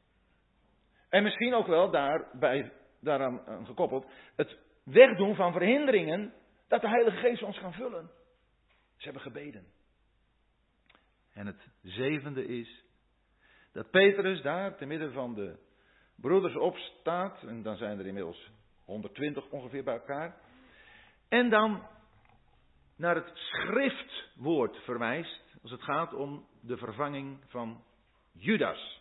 Speaker 1: En misschien ook wel daarbij, daaraan gekoppeld het wegdoen van verhinderingen dat de Heilige Geest ons kan vullen. Ze hebben gebeden. En het zevende is dat Petrus daar te midden van de broeders opstaat. En dan zijn er inmiddels 120 ongeveer bij elkaar. En dan naar het schriftwoord verwijst als het gaat om de vervanging van Judas.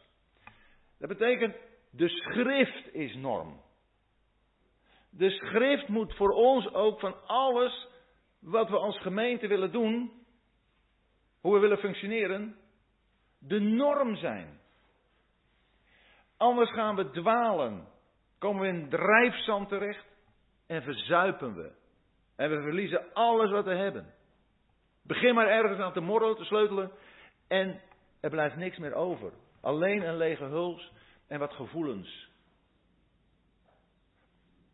Speaker 1: Dat betekent, de schrift is norm. De schrift moet voor ons ook van alles wat we als gemeente willen doen, hoe we willen functioneren, de norm zijn. Anders gaan we dwalen, komen we in drijfzand terecht en verzuipen we. En we verliezen alles wat we hebben. Begin maar ergens aan te morrelen, te sleutelen en er blijft niks meer over. Alleen een lege huls en wat gevoelens.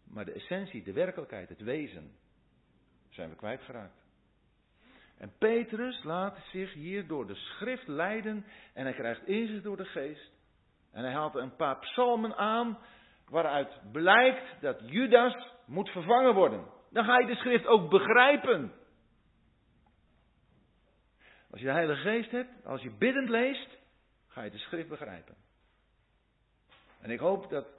Speaker 1: Maar de essentie, de werkelijkheid, het wezen, zijn we kwijtgeraakt. En Petrus laat zich hier door de schrift leiden en hij krijgt inzicht door de geest. En hij haalt een paar psalmen aan waaruit blijkt dat Judas moet vervangen worden. Dan ga je de schrift ook begrijpen. Als je de Heilige Geest hebt, als je biddend leest, ga je de schrift begrijpen. En ik hoop dat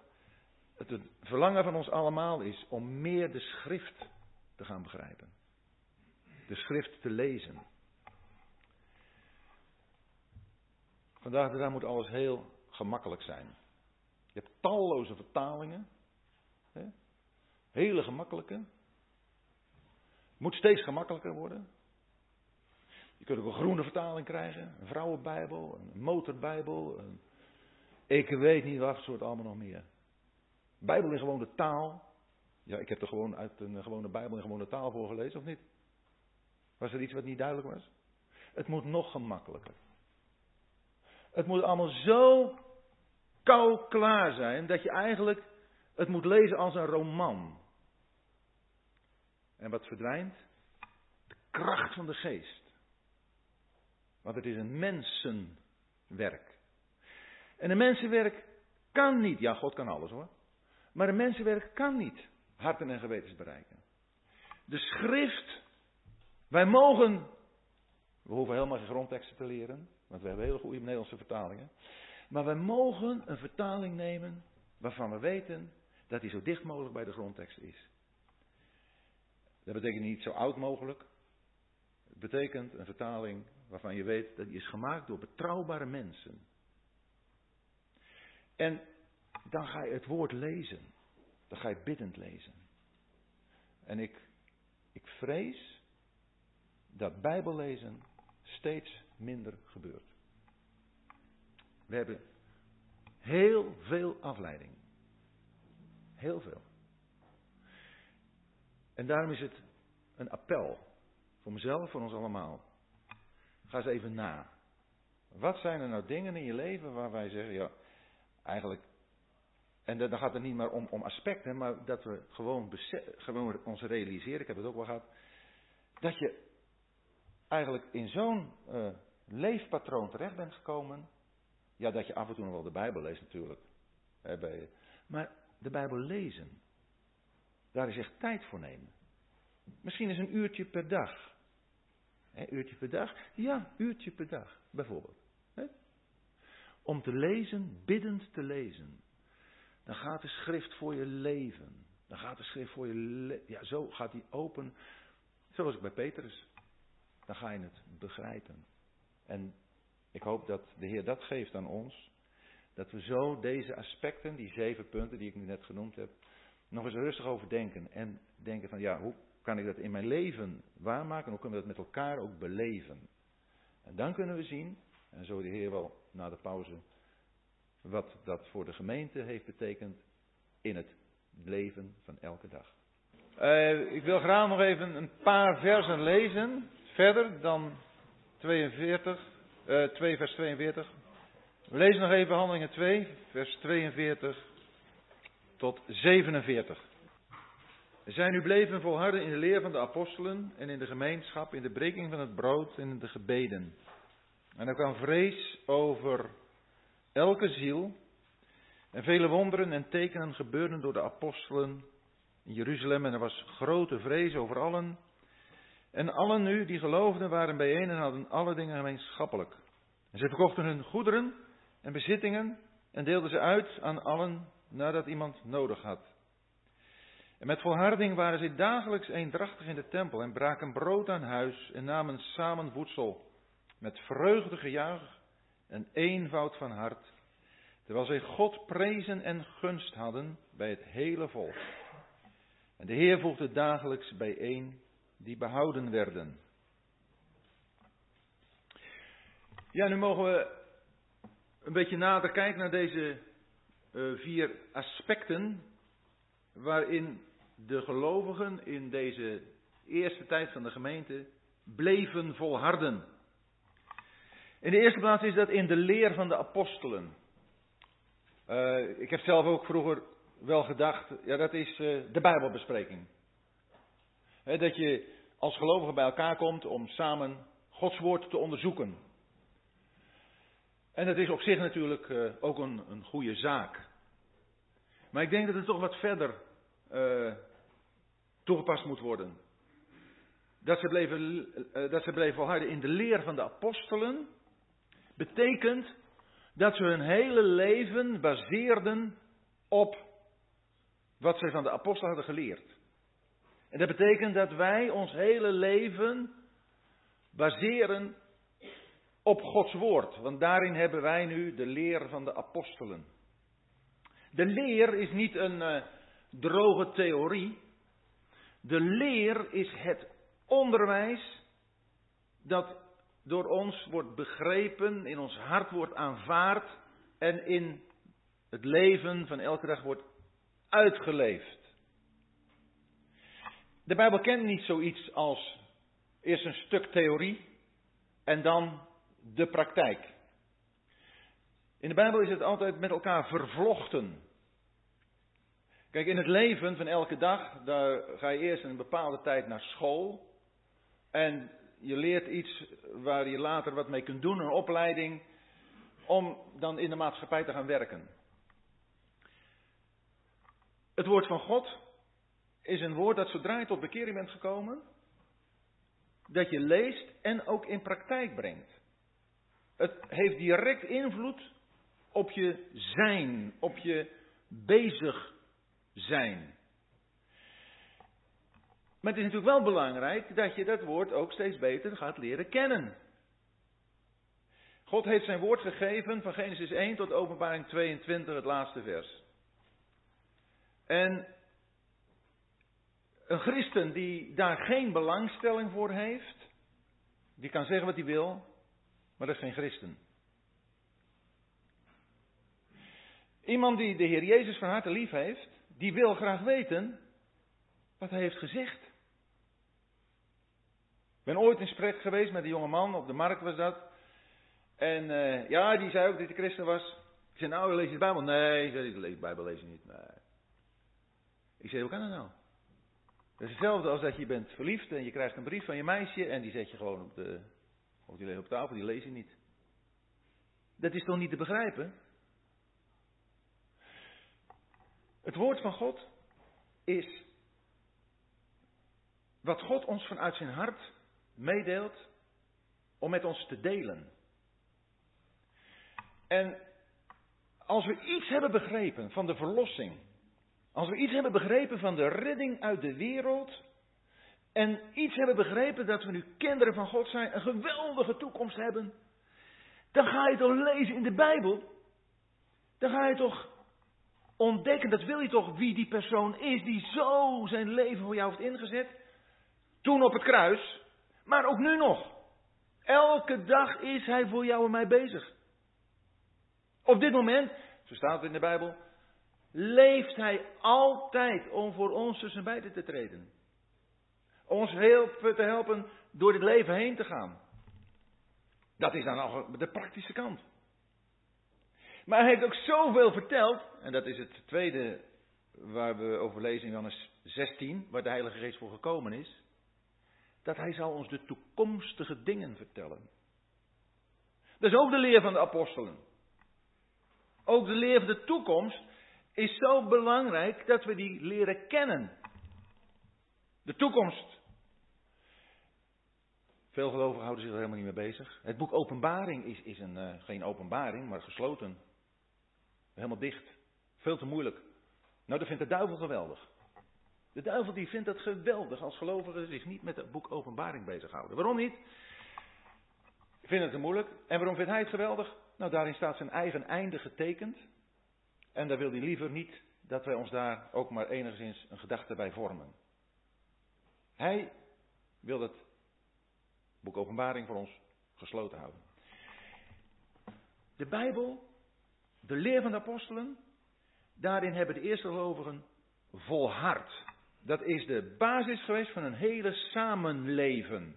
Speaker 1: het verlangen van ons allemaal is om meer de schrift te gaan begrijpen. De schrift te lezen. Vandaag de dag moet alles heel gemakkelijk zijn. Je hebt talloze vertalingen. Hè? Hele gemakkelijke. Moet steeds gemakkelijker worden. Je kunt ook een groene vertaling krijgen, een vrouwenbijbel, een motorbijbel. Een... Ik weet niet wat soort allemaal nog meer. Bijbel is gewoon de taal. Ja, ik heb er gewoon uit een gewone Bijbel in gewone taal voorgelezen, of niet? Was er iets wat niet duidelijk was? Het moet nog gemakkelijker. Het moet allemaal zo kou klaar zijn dat je eigenlijk het moet lezen als een roman. En wat verdwijnt? De kracht van de geest. Want het is een mensenwerk. En een mensenwerk kan niet, ja God kan alles hoor. Maar een mensenwerk kan niet harten en gewetens bereiken. De schrift, wij mogen, we hoeven helemaal geen grondteksten te leren, want we hebben hele goede Nederlandse vertalingen. Maar wij mogen een vertaling nemen waarvan we weten dat die zo dicht mogelijk bij de grondtekst is. Dat betekent niet zo oud mogelijk. Het betekent een vertaling waarvan je weet dat die is gemaakt door betrouwbare mensen. En dan ga je het woord lezen. Dan ga je biddend lezen. En ik, ik vrees dat Bijbellezen steeds minder gebeurt. We hebben heel veel afleiding. Heel veel. En daarom is het een appel voor mezelf, voor ons allemaal. Ga eens even na. Wat zijn er nou dingen in je leven waar wij zeggen, ja, eigenlijk. En dan gaat het niet maar om, om aspecten, maar dat we gewoon, gewoon ons realiseren, ik heb het ook wel gehad, dat je eigenlijk in zo'n uh, leefpatroon terecht bent gekomen. Ja, dat je af en toe nog wel de Bijbel leest natuurlijk. Hè, bij, maar de Bijbel lezen, daar is echt tijd voor nemen. Misschien is een uurtje per dag. Een uurtje per dag? Ja, uurtje per dag, bijvoorbeeld. Om te lezen, biddend te lezen. Dan gaat de schrift voor je leven. Dan gaat de schrift voor je Ja, zo gaat die open. Zoals ik bij Petrus. Dan ga je het begrijpen. En ik hoop dat de Heer dat geeft aan ons. Dat we zo deze aspecten, die zeven punten die ik nu net genoemd heb, nog eens rustig overdenken. En denken van ja, hoe kan ik dat in mijn leven waarmaken? Hoe kunnen we dat met elkaar ook beleven? En dan kunnen we zien, en zo de Heer wel na de pauze, wat dat voor de gemeente heeft betekend in het leven van elke dag. Uh, ik wil graag nog even een paar versen lezen, verder dan 42, uh, 2 vers 42. We lezen nog even Handelingen 2, vers 42 tot 47. Zij nu bleven volharden in de leer van de apostelen en in de gemeenschap, in de breking van het brood en in de gebeden. En er kwam vrees over elke ziel. En vele wonderen en tekenen gebeurden door de apostelen in Jeruzalem. En er was grote vrees over allen. En allen nu die geloofden waren bijeen en hadden alle dingen gemeenschappelijk. En ze verkochten hun goederen en bezittingen en deelden ze uit aan allen nadat iemand nodig had. En met volharding waren zij dagelijks eendrachtig in de tempel en braken brood aan huis en namen samen voedsel met vreugde gejuich en eenvoud van hart, terwijl zij God prezen en gunst hadden bij het hele volk. En de Heer voegde dagelijks bijeen die behouden werden. Ja, nu mogen we een beetje nader kijken naar deze uh, vier aspecten waarin de gelovigen in deze eerste tijd van de gemeente bleven volharden. In de eerste plaats is dat in de leer van de apostelen. Uh, ik heb zelf ook vroeger wel gedacht, ja dat is uh, de Bijbelbespreking. Dat je als gelovige bij elkaar komt om samen Gods woord te onderzoeken. En dat is op zich natuurlijk uh, ook een, een goede zaak. Maar ik denk dat het toch wat verder toegepast moet worden. Dat ze bleven, dat ze bleven volharden in de leer van de apostelen betekent dat ze hun hele leven baseerden op wat zij van de apostel hadden geleerd. En dat betekent dat wij ons hele leven baseren op Gods woord. Want daarin hebben wij nu de leer van de apostelen. De leer is niet een uh, droge theorie. De leer is het onderwijs dat door ons wordt begrepen, in ons hart wordt aanvaard en in het leven van elke dag wordt uitgeleefd. De Bijbel kent niet zoiets als eerst een stuk theorie en dan de praktijk. In de Bijbel is het altijd met elkaar vervlochten. Kijk, in het leven van elke dag, daar ga je eerst een bepaalde tijd naar school. En je leert iets waar je later wat mee kunt doen, een opleiding, om dan in de maatschappij te gaan werken. Het woord van God is een woord dat zodra je tot bekering bent gekomen, dat je leest en ook in praktijk brengt. Het heeft direct invloed op je zijn, op je bezig zijn. Maar het is natuurlijk wel belangrijk dat je dat woord ook steeds beter gaat leren kennen. God heeft zijn woord gegeven van Genesis 1 tot Openbaring 22, het laatste vers. En een christen die daar geen belangstelling voor heeft, die kan zeggen wat hij wil, maar dat is geen christen. Iemand die de Heer Jezus van harte lief heeft, die wil graag weten wat hij heeft gezegd. Ik ben ooit in gesprek geweest met een jonge man, op de markt was dat. En uh, ja, die zei ook dat hij christen was. Ik zei, nou, lees je de Bijbel? Nee, zei, de Bijbel lees je niet. Nee. Ik zei, hoe kan dat nou? Dat is hetzelfde als dat je bent verliefd en je krijgt een brief van je meisje en die zet je gewoon op, de, of die op tafel, die lees je niet. Dat is toch niet te begrijpen? Het woord van God is wat God ons vanuit zijn hart meedeelt om met ons te delen. En als we iets hebben begrepen van de verlossing, als we iets hebben begrepen van de redding uit de wereld, en iets hebben begrepen dat we nu kinderen van God zijn, een geweldige toekomst hebben, dan ga je toch lezen in de Bijbel. Dan ga je toch ontdekken, dat wil je toch, wie die persoon is die zo zijn leven voor jou heeft ingezet. Toen op het kruis, maar ook nu nog. Elke dag is hij voor jou en mij bezig. Op dit moment, zo staat het in de Bijbel, leeft hij altijd om voor ons tussen beiden te treden. Ons heel te helpen door dit leven heen te gaan. Dat is dan al de praktische kant. Maar hij heeft ook zoveel verteld, en dat is het tweede waar we over lezen in Johannes 16, waar de Heilige Geest voor gekomen is, dat hij zal ons de toekomstige dingen vertellen. Dat is ook de leer van de apostelen. Ook de leer van de toekomst is zo belangrijk dat we die leren kennen. De toekomst. Veel gelovigen houden zich er helemaal niet mee bezig. Het boek Openbaring is, is een, uh, geen openbaring, maar gesloten. Helemaal dicht. Veel te moeilijk. Nou, dat vindt de duivel geweldig. De duivel die vindt het geweldig als gelovigen zich niet met het boek Openbaring bezighouden. Waarom niet? Vindt het te moeilijk. En waarom vindt hij het geweldig? Nou, daarin staat zijn eigen einde getekend. En daar wil hij liever niet dat wij ons daar ook maar enigszins een gedachte bij vormen. Hij wil het boek Openbaring voor ons gesloten houden. De Bijbel, de leer van de apostelen, daarin hebben de eerste gelovigen volhard. Dat is de basis geweest van een hele samenleven.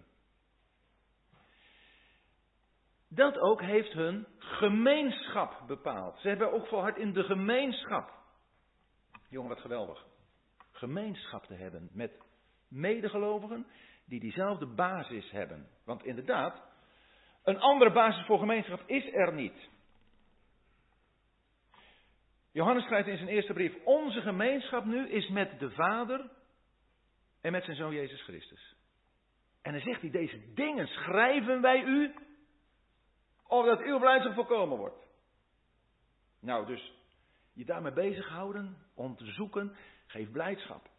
Speaker 1: Dat ook heeft hun gemeenschap bepaald. Ze hebben ook volhard in de gemeenschap. Jongen, wat geweldig. Gemeenschap te hebben met medegelovigen die diezelfde basis hebben. Want inderdaad, een andere basis voor gemeenschap is er niet. Johannes schrijft in zijn eerste brief: Onze gemeenschap nu is met de Vader en met zijn zoon Jezus Christus. En dan zegt hij: Deze dingen schrijven wij u, opdat uw blijdschap voorkomen wordt. Nou, dus je daarmee bezighouden, om te zoeken, geeft blijdschap.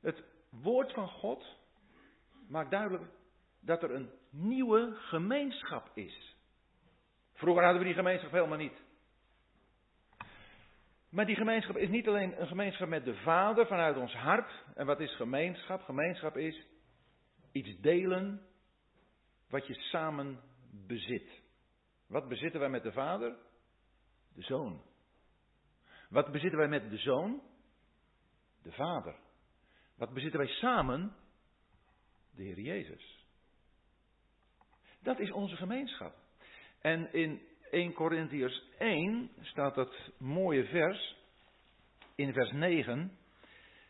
Speaker 1: Het woord van God maakt duidelijk dat er een nieuwe gemeenschap is. Vroeger hadden we die gemeenschap helemaal niet. Maar die gemeenschap is niet alleen een gemeenschap met de Vader vanuit ons hart. En wat is gemeenschap? Gemeenschap is iets delen wat je samen bezit. Wat bezitten wij met de Vader? De Zoon. Wat bezitten wij met de Zoon? De Vader. Wat bezitten wij samen? De Heer Jezus. Dat is onze gemeenschap. En in 1 Corinthiërs 1 staat dat mooie vers, in vers 9,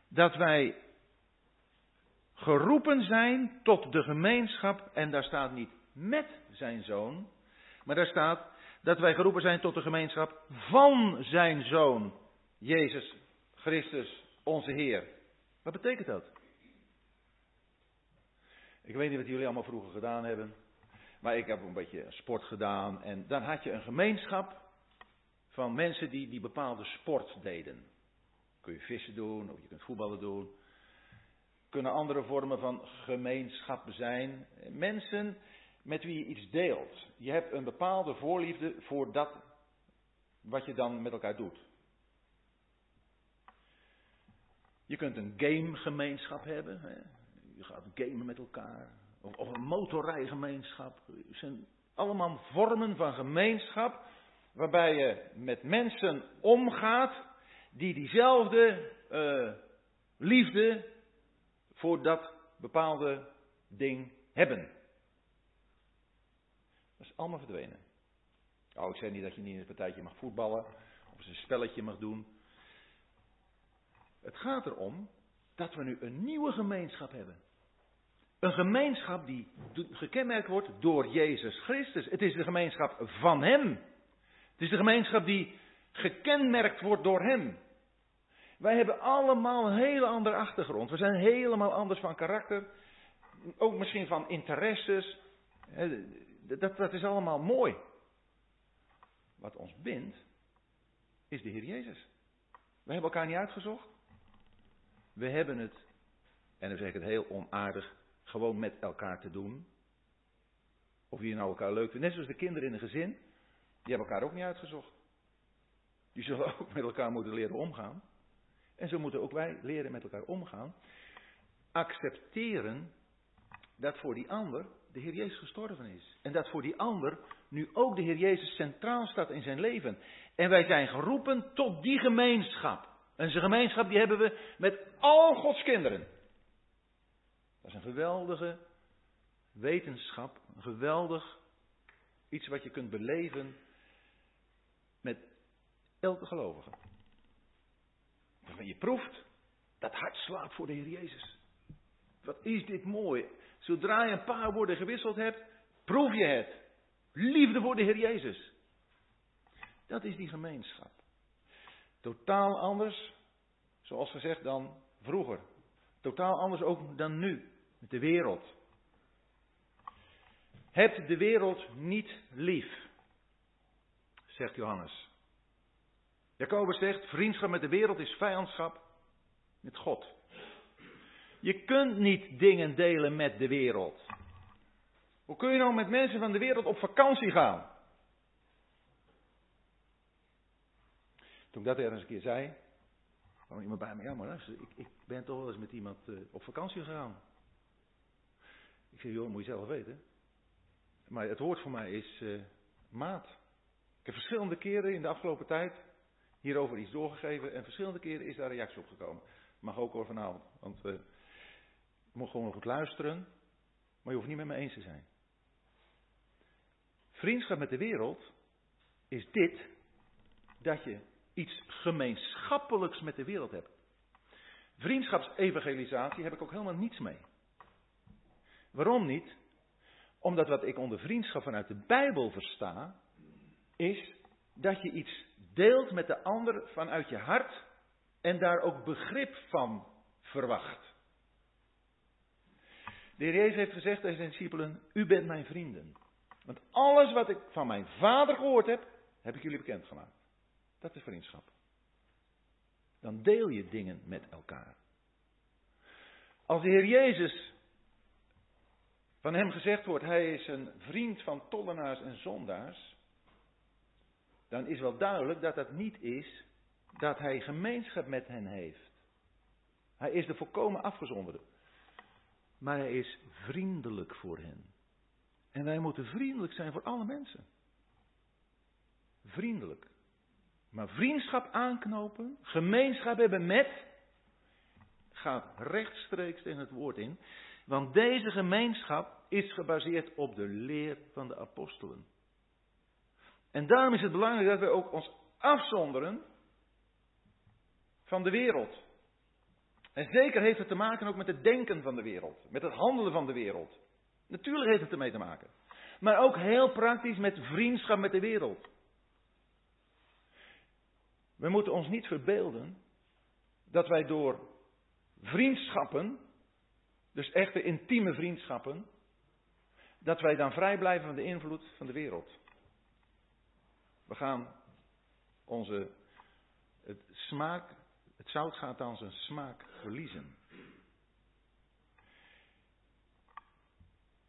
Speaker 1: dat wij geroepen zijn tot de gemeenschap, en daar staat niet met zijn zoon, maar daar staat dat wij geroepen zijn tot de gemeenschap van zijn zoon, Jezus Christus, onze Heer. Wat betekent dat? Ik weet niet wat jullie allemaal vroeger gedaan hebben. Maar ik heb een beetje sport gedaan. En dan had je een gemeenschap van mensen die die bepaalde sport deden. Kun je vissen doen, of je kunt voetballen doen. Kunnen andere vormen van gemeenschap zijn. Mensen met wie je iets deelt. Je hebt een bepaalde voorliefde voor dat wat je dan met elkaar doet. Je kunt een gamegemeenschap hebben. Je gaat gamen met elkaar. Of, een motorrijgemeenschap. Het zijn allemaal vormen van gemeenschap. Waarbij je met mensen omgaat die diezelfde uh, liefde voor dat bepaalde ding hebben. Dat is allemaal verdwenen. Oh, ik zeg niet dat je niet in een partijtje mag voetballen. Of eens een spelletje mag doen. Het gaat erom dat we nu een nieuwe gemeenschap hebben. Een gemeenschap die gekenmerkt wordt door Jezus Christus. Het is de gemeenschap van Hem. Het is de gemeenschap die gekenmerkt wordt door Hem. Wij hebben allemaal een hele andere achtergrond. We zijn helemaal anders van karakter. Ook misschien van interesses. Dat, dat is allemaal mooi. Wat ons bindt, is de Heer Jezus. We hebben elkaar niet uitgezocht. We hebben het, en dan zeg ik het heel onaardig, gewoon met elkaar te doen. Of je nou elkaar leuk vindt. Net zoals de kinderen in een gezin. Die hebben elkaar ook niet uitgezocht. Die zullen <laughs> ook met elkaar moeten leren omgaan. En zo moeten ook wij leren met elkaar omgaan. Accepteren dat voor die ander de Heer Jezus gestorven is. En dat voor die ander nu ook de Heer Jezus centraal staat in zijn leven. En wij zijn geroepen tot die gemeenschap. En zijn gemeenschap die hebben we met al Gods kinderen. Dat is een geweldige wetenschap, een geweldig iets wat je kunt beleven met elke gelovige. Waarvan je proeft dat hart slaat voor de Heer Jezus. Wat is dit mooi. Zodra je een paar woorden gewisseld hebt, proef je het. Liefde voor de Heer Jezus. Dat is die gemeenschap. Totaal anders, zoals gezegd, dan vroeger. Totaal anders ook dan nu, met de wereld. Heb de wereld niet lief, zegt Johannes. Jacobus zegt, vriendschap met de wereld is vijandschap met God. Je kunt niet dingen delen met de wereld. Hoe kun je nou met mensen van de wereld op vakantie gaan? Toen ik dat ergens een keer zei, kwam iemand bij me, ja maar ik, ik ben toch wel eens met iemand uh, op vakantie gegaan. Ik zei, joh, moet je zelf weten. Maar het woord voor mij is uh, maat. Ik heb verschillende keren in de afgelopen tijd hierover iets doorgegeven en verschillende keren is daar reactie op gekomen. Mag ook over vanavond, want uh, je moet gewoon goed luisteren, maar je hoeft niet met me eens te zijn. Vriendschap met de wereld is dit, dat je iets gemeenschappelijks met de wereld hebt. Vriendschapsevangelisatie heb ik ook helemaal niets mee. Waarom niet? Omdat wat ik onder vriendschap vanuit de Bijbel versta, is dat je iets deelt met de ander vanuit je hart en daar ook begrip van verwacht. De Heer Jezus heeft gezegd tegen zijn discipelen, u bent mijn vrienden. Want alles wat ik van mijn vader gehoord heb, heb ik jullie bekendgemaakt. Dat is vriendschap. Dan deel je dingen met elkaar. Als de Heer Jezus van hem gezegd wordt, hij is een vriend van tollenaars en zondaars, dan is wel duidelijk dat dat niet is dat hij gemeenschap met hen heeft. Hij is de volkomen afgezonderde. Maar hij is vriendelijk voor hen. En wij moeten vriendelijk zijn voor alle mensen. Vriendelijk. Maar vriendschap aanknopen, gemeenschap hebben met, gaat rechtstreeks tegen het woord in. Want deze gemeenschap is gebaseerd op de leer van de apostelen. En daarom is het belangrijk dat wij ook ons afzonderen van de wereld. En zeker heeft het te maken ook met het denken van de wereld, met het handelen van de wereld. Natuurlijk heeft het ermee te maken. Maar ook heel praktisch met vriendschap met de wereld. We moeten ons niet verbeelden dat wij door vriendschappen, dus echte intieme vriendschappen, dat wij dan vrij blijven van de invloed van de wereld. We gaan onze, het smaak, het zout gaat dan zijn smaak verliezen.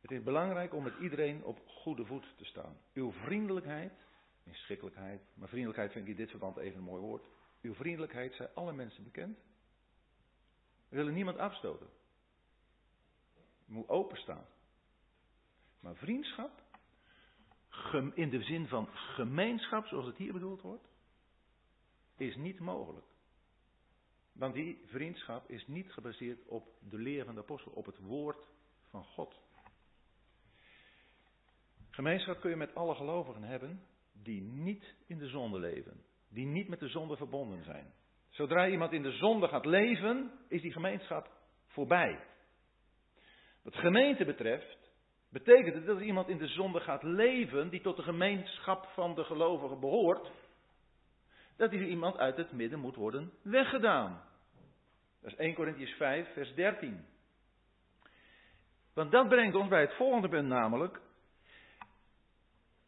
Speaker 1: Het is belangrijk om met iedereen op goede voet te staan. Uw vriendelijkheid, inschikkelijkheid, maar vriendelijkheid vind ik in dit verband even een mooi woord. Uw vriendelijkheid zijn alle mensen bekend. We willen niemand afstoten. Moet openstaan. Maar vriendschap, in de zin van gemeenschap, zoals het hier bedoeld wordt, is niet mogelijk. Want die vriendschap is niet gebaseerd op de leer van de apostel, op het woord van God. Gemeenschap kun je met alle gelovigen hebben die niet in de zonde leven, die niet met de zonde verbonden zijn. Zodra iemand in de zonde gaat leven, is die gemeenschap voorbij. Wat gemeente betreft, betekent het dat iemand in de zonde gaat leven, die tot de gemeenschap van de gelovigen behoort, dat die iemand uit het midden moet worden weggedaan. Dat is 1 Corinthians 5, vers 13. Want dat brengt ons bij het volgende punt, namelijk.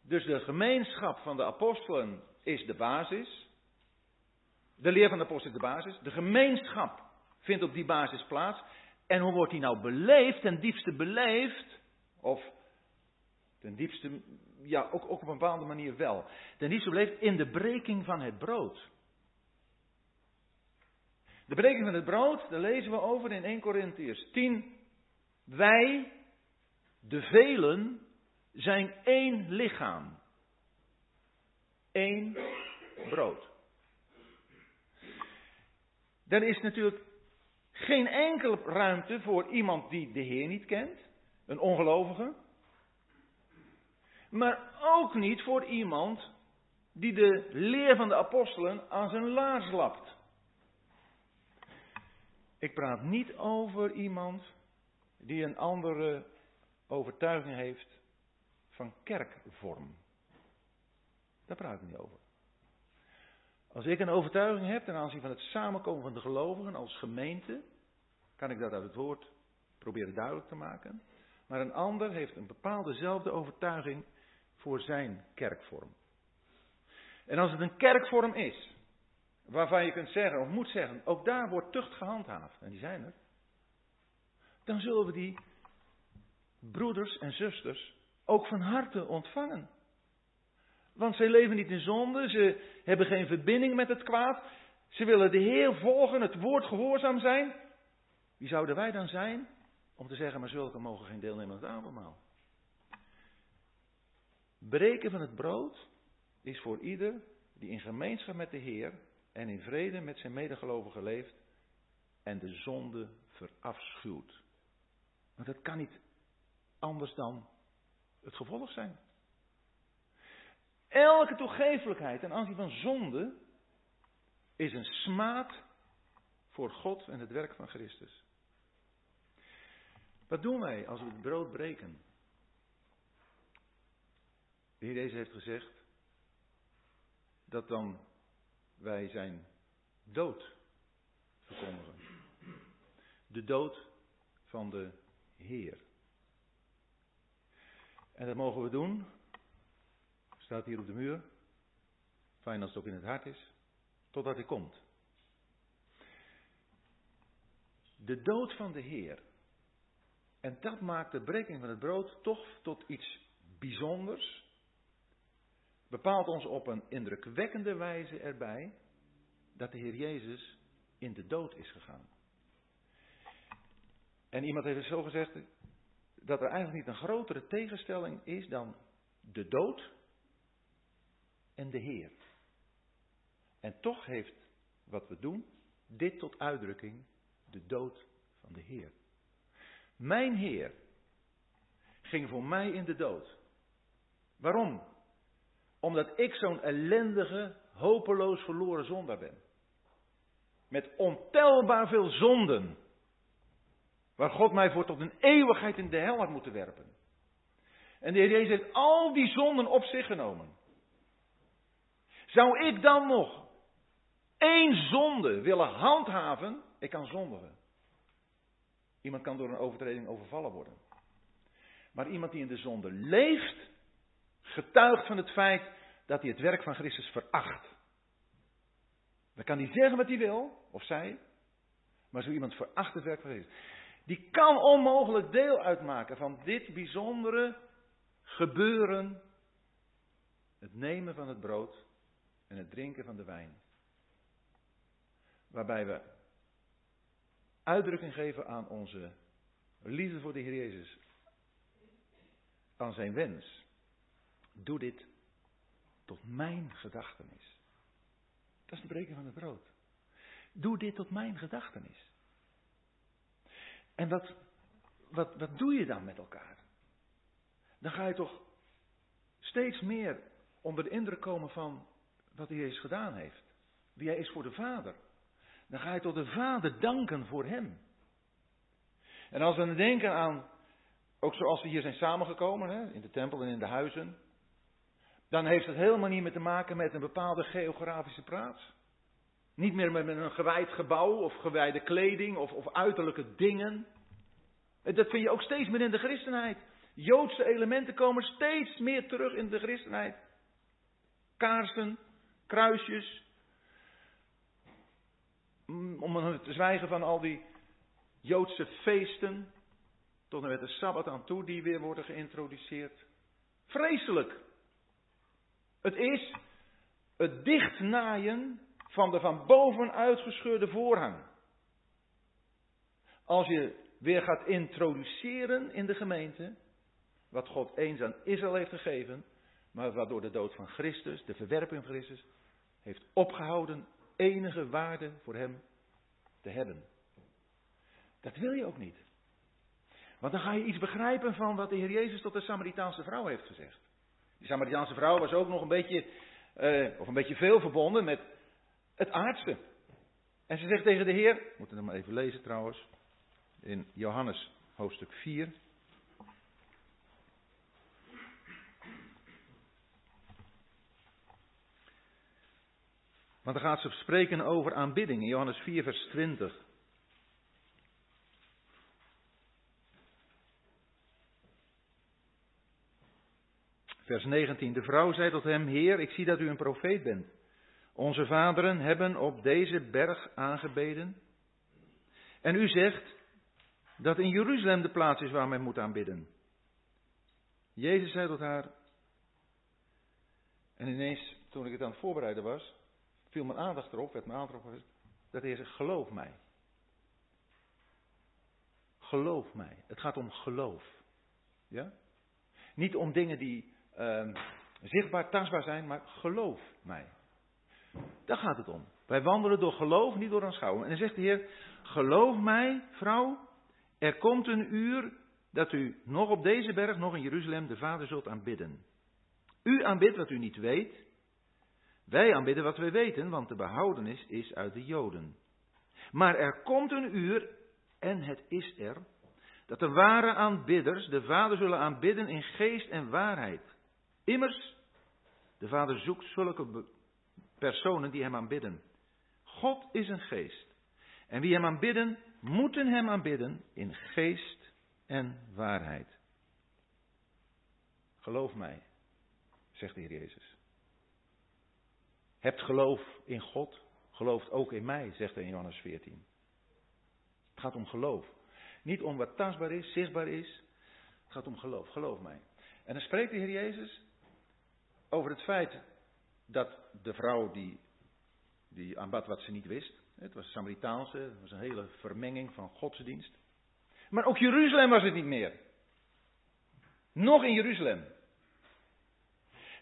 Speaker 1: Dus de gemeenschap van de apostelen is de basis. De leer van de apostelen is de basis. De gemeenschap vindt op die basis plaats. En hoe wordt die nou beleefd, ten diepste beleefd? Of ten diepste, ja, ook, op een bepaalde manier wel. Ten diepste beleefd in de breking van het brood. De breking van het brood, daar lezen we over in 1 Corinthians 10. Wij, de velen, zijn één lichaam. Eén brood. Er is natuurlijk geen enkele ruimte voor iemand die de Heer niet kent. een ongelovige. Maar ook niet voor iemand die de leer van de apostelen aan zijn laars lapt. Ik praat niet over iemand die een andere overtuiging heeft van kerkvorm. Daar praat ik niet over. Als ik een overtuiging heb ten aanzien van het samenkomen van de gelovigen als gemeente, kan ik dat uit het woord proberen duidelijk te maken. Maar een ander heeft een bepaaldezelfde overtuiging voor zijn kerkvorm. En als het een kerkvorm is, waarvan je kunt zeggen, of moet zeggen, ook daar wordt tucht gehandhaafd, en die zijn er, dan zullen we die broeders en zusters ook van harte ontvangen. Want zij leven niet in zonde, ze hebben geen verbinding met het kwaad, ze willen de Heer volgen, het woord gehoorzaam zijn. Wie zouden wij dan zijn om te zeggen, maar zulke mogen geen deelnemen aan het avondmaal? Breken van het brood is voor ieder die in gemeenschap met de Heer en in vrede met zijn medegelovigen leeft en de zonde verafschuwt. Want dat kan niet anders dan het gevolg zijn. Elke toegeeflijkheid ten aanzien van zonde is een smaad voor God en het werk van Christus. Wat doen wij als we het brood breken? De Heer Jezus heeft gezegd dat dan wij zijn dood verkondigen. De dood van de Heer. En dat mogen we doen. Staat hier op de muur. Fijn als het ook in het hart is. Totdat hij komt. De dood van de Heer. En dat maakt de breking van het brood toch tot iets bijzonders. Bepaalt ons op een indrukwekkende wijze erbij dat de Heer Jezus in de dood is gegaan. En iemand heeft het zo gezegd dat er eigenlijk niet een grotere tegenstelling is dan de dood en de Heer. En toch heeft wat we doen dit tot uitdrukking, de dood van de Heer. Mijn Heer ging voor mij in de dood. Waarom? Omdat ik zo'n ellendige, hopeloos verloren zondaar ben. Met ontelbaar veel zonden. Waar God mij voor tot een eeuwigheid in de hel had moeten werpen. En de Heer heeft al die zonden op zich genomen. Zou ik dan nog één zonde willen handhaven? Ik kan zondigen. Iemand kan door een overtreding overvallen worden. Maar iemand die in de zonde leeft, getuigt van het feit dat hij het werk van Christus veracht. Dan kan hij zeggen wat hij wil, of zij, maar zo iemand veracht het werk van Christus. Die kan onmogelijk deel uitmaken van dit bijzondere gebeuren, het nemen van het brood en het drinken van de wijn. Waarbij we uitdrukking geven aan onze liefde voor de Heer Jezus. Aan zijn wens. Doe dit tot mijn gedachtenis. Dat is de breking van het brood. Doe dit tot mijn gedachtenis. En wat, wat, wat doe je dan met elkaar? Dan ga je toch steeds meer onder de indruk komen van wat hij Jezus gedaan heeft. Wie hij is voor de Vader. Dan ga je tot de Vader danken voor hem. En als we dan denken aan, ook zoals we hier zijn samengekomen, hè, in de tempel en in de huizen, dan heeft het helemaal niet meer te maken met een bepaalde geografische plaats. Niet meer met een gewijd gebouw of gewijde kleding of, of uiterlijke dingen. Dat vind je ook steeds meer in de christenheid. Joodse elementen komen steeds meer terug in de christenheid. Kaarsen, kruisjes. Mm, om te zwijgen van al die Joodse feesten. Tot en met de Sabbat aan toe die weer worden geïntroduceerd. Vreselijk. Het is het dichtnaaien van de van bovenuit gescheurde voorhang. Als je weer gaat introduceren in de gemeente, wat God eens aan Israël heeft gegeven, maar wat door de dood van Christus, de verwerping van Christus, heeft opgehouden enige waarde voor hem te hebben. Dat wil je ook niet. Want dan ga je iets begrijpen van wat de Heer Jezus tot de Samaritaanse vrouw heeft gezegd. Die Samaritaanse vrouw was ook nog een beetje, uh, of een beetje veel verbonden met het aardse. En ze zegt tegen de Heer, we moeten maar even lezen trouwens, in Johannes hoofdstuk 4. Want dan gaat ze spreken over aanbidding in Johannes 4, vers 20. Vers 19. De vrouw zei tot hem: Heer, ik zie dat u een profeet bent. Onze vaderen hebben op deze berg aangebeden. En u zegt dat in Jeruzalem de plaats is waar men moet aanbidden. Jezus zei tot haar. En ineens, toen ik het aan het voorbereiden was, viel mijn aandacht erop, werd mijn aandacht erop, dat hij zegt: Geloof mij. Geloof mij. Het gaat om geloof. Ja? Niet om dingen die uh, zichtbaar, tastbaar zijn, maar geloof mij. Daar gaat het om. Wij wandelen door geloof, niet door aanschouwen. En dan zegt de Heer, geloof mij, vrouw, er komt een uur dat u nog op deze berg, nog in Jeruzalem, de Vader zult aanbidden. U aanbidt wat u niet weet. Wij aanbidden wat wij weten, want de behoudenis is uit de Joden. Maar er komt een uur, en het is er, dat de ware aanbidders de Vader zullen aanbidden in geest en waarheid. Immers, de Vader zoekt zulke personen die Hem aanbidden. God is een geest. En wie Hem aanbidden, moeten Hem aanbidden in geest en waarheid. Geloof mij, zegt de Heer Jezus. Hebt geloof in God, gelooft ook in mij, zegt hij in Johannes 14. Het gaat om geloof. Niet om wat tastbaar is, zichtbaar is. Het gaat om geloof. Geloof mij. En dan spreekt de Heer Jezus over het feit dat de vrouw die, die aanbad wat ze niet wist. Het was Samaritaanse, het was een hele vermenging van godsdienst. Maar ook Jeruzalem was het niet meer. Nog in Jeruzalem.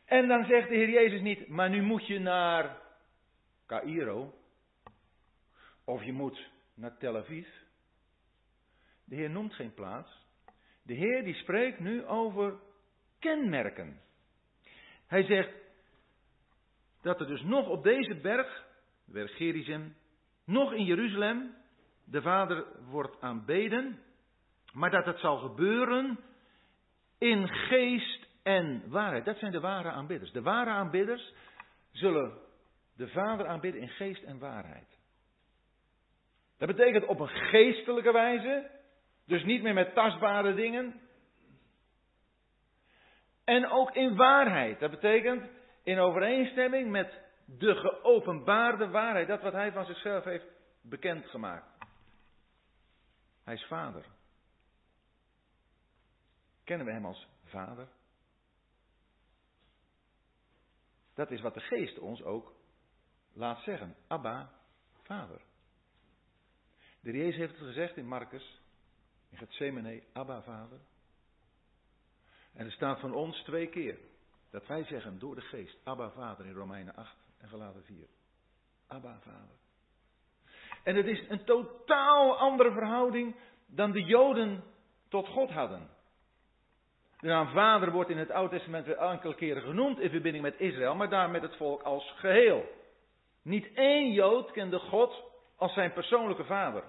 Speaker 1: En dan zegt de Heer Jezus niet, maar nu moet je naar Cairo. Of je moet naar Tel Aviv. De Heer noemt geen plaats. De Heer die spreekt nu over kenmerken. Hij zegt dat er dus nog op deze berg, de berg Gerizim, nog in Jeruzalem, de Vader wordt aanbeden, maar dat het zal gebeuren in geest en waarheid. Dat zijn de ware aanbidders. De ware aanbidders zullen de Vader aanbidden in geest en waarheid. Dat betekent op een geestelijke wijze, dus niet meer met tastbare dingen, en ook in waarheid. Dat betekent in overeenstemming met de geopenbaarde waarheid. Dat wat hij van zichzelf heeft bekendgemaakt. Hij is vader. Kennen we hem als vader? Dat is wat de geest ons ook laat zeggen. Abba, vader. De Jezus heeft het gezegd in Marcus, in Gethsemane, Abba, vader. En er staat van ons twee keer dat wij zeggen door de geest, Abba Vader in Romeinen 8 en Galaten 4. Abba Vader. En het is een totaal andere verhouding dan de Joden tot God hadden. De naam Vader wordt in het Oude Testament weer enkele keren genoemd in verbinding met Israël, maar daar met het volk als geheel. Niet één Jood kende God als zijn persoonlijke vader.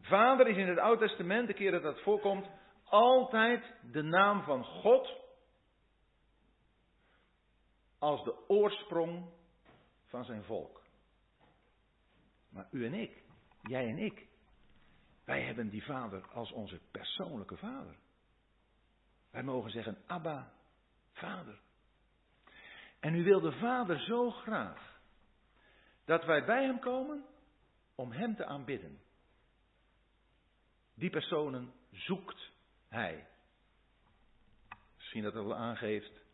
Speaker 1: Vader is in het Oude Testament, de keer dat dat voorkomt, altijd de naam van God als de oorsprong van zijn volk. Maar u en ik, jij en ik, wij hebben die vader als onze persoonlijke vader. Wij mogen zeggen, Abba, vader. En u wil de vader zo graag dat wij bij hem komen om hem te aanbidden. Die personen zoekt hij. Misschien dat het wel aangeeft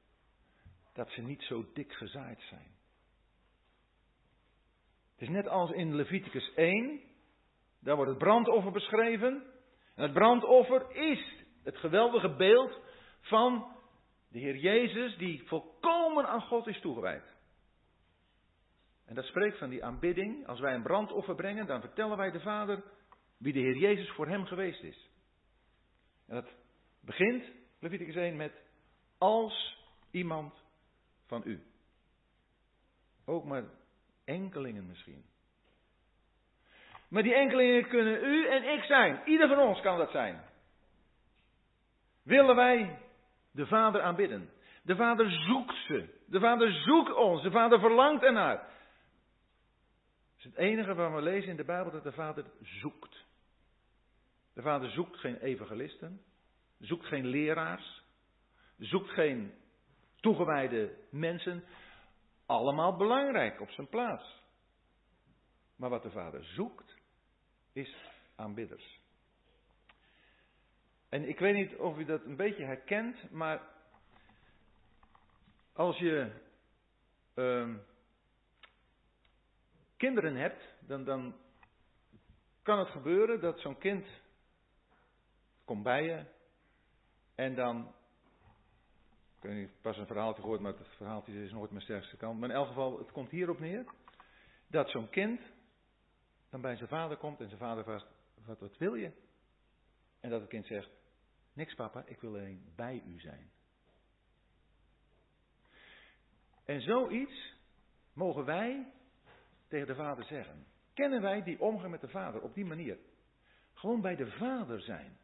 Speaker 1: dat ze niet zo dik gezaaid zijn. Het is net als in Leviticus 1, daar wordt het brandoffer beschreven. En het brandoffer is het geweldige beeld van de Heer Jezus die volkomen aan God is toegewijd. En dat spreekt van die aanbidding. Als wij een brandoffer brengen, dan vertellen wij de Vader wie de Heer Jezus voor hem geweest is. En dat begint, Leviticus 1, met als iemand van u. Ook maar enkelingen misschien. Maar die enkelingen kunnen u en ik zijn. Ieder van ons kan dat zijn. Willen wij de Vader aanbidden? De Vader zoekt ze. De Vader zoekt ons. De Vader verlangt ernaar. Het is het enige waar we lezen in de Bijbel dat de Vader zoekt. De Vader zoekt geen evangelisten, zoekt geen leraars, zoekt geen toegewijde mensen. Allemaal belangrijk op zijn plaats. Maar wat de Vader zoekt, is aanbidders. En ik weet niet of u dat een beetje herkent, maar als je uh, kinderen hebt, dan, dan kan het gebeuren dat zo'n kind komt bij je en dan. Ik weet niet, pas een verhaaltje gehoord, maar het verhaaltje is nooit mijn sterkste kant. Maar in elk geval, het komt hierop neer dat zo'n kind dan bij zijn vader komt en zijn vader vraagt: wat wil je? En dat het kind zegt: Niks papa, ik wil alleen bij u zijn. En zoiets mogen wij tegen de vader zeggen. Kennen wij die omgang met de vader op die manier? Gewoon bij de vader zijn.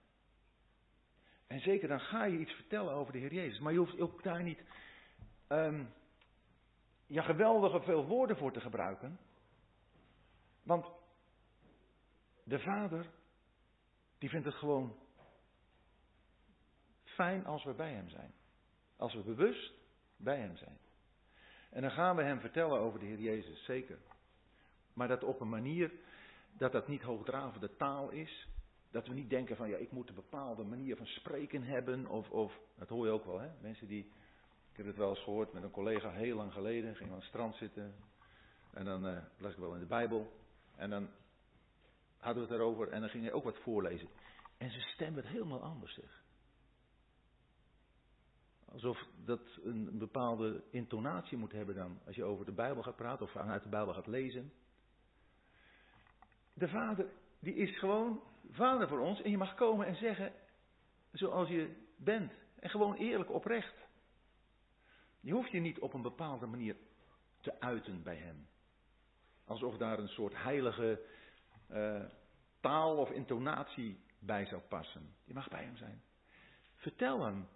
Speaker 1: En zeker dan ga je iets vertellen over de Heer Jezus. Maar je hoeft ook daar niet um, ja, geweldige veel woorden voor te gebruiken. Want de vader, die vindt het gewoon fijn als we bij hem zijn. Als we bewust bij hem zijn. En dan gaan we hem vertellen over de Heer Jezus, zeker. Maar dat op een manier dat dat niet hoogdravende taal is. Dat we niet denken van ja, ik moet een bepaalde manier van spreken hebben. Of, of dat hoor je ook wel, hè? Mensen die. Ik heb het wel eens gehoord met een collega heel lang geleden. Ging aan het strand zitten. En dan uh, las ik wel in de Bijbel. En dan hadden we het erover. En dan ging hij ook wat voorlezen. En zijn stem werd helemaal anders, zeg. Alsof dat een bepaalde intonatie moet hebben dan, als je over de Bijbel gaat praten of vanuit de Bijbel gaat lezen. De Vader, die is gewoon Vader voor ons en je mag komen en zeggen zoals je bent. En gewoon eerlijk, oprecht. Je hoeft je niet op een bepaalde manier te uiten bij Hem. Alsof daar een soort heilige uh, taal of intonatie bij zou passen. Je mag bij Hem zijn. Vertel Hem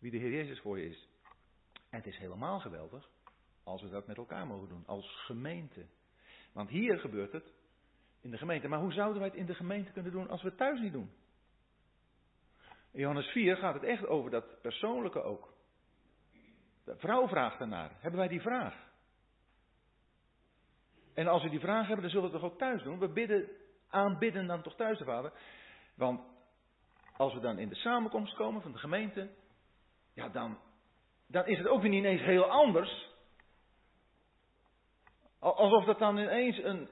Speaker 1: wie de Heer Jezus voor je is. Het is helemaal geweldig als we dat met elkaar mogen doen, als gemeente. Want hier gebeurt het in de gemeente. Maar hoe zouden wij het in de gemeente kunnen doen als we het thuis niet doen? Johannes 4 gaat het echt over dat persoonlijke ook. De vrouw vraagt ernaar. Hebben wij die vraag? En als we die vraag hebben, dan zullen we het toch ook thuis doen? We bidden, aanbidden dan toch thuis de Vader? Want als we dan in de samenkomst komen van de gemeente, ja, dan, is het ook weer niet ineens heel anders. Alsof dat dan ineens een,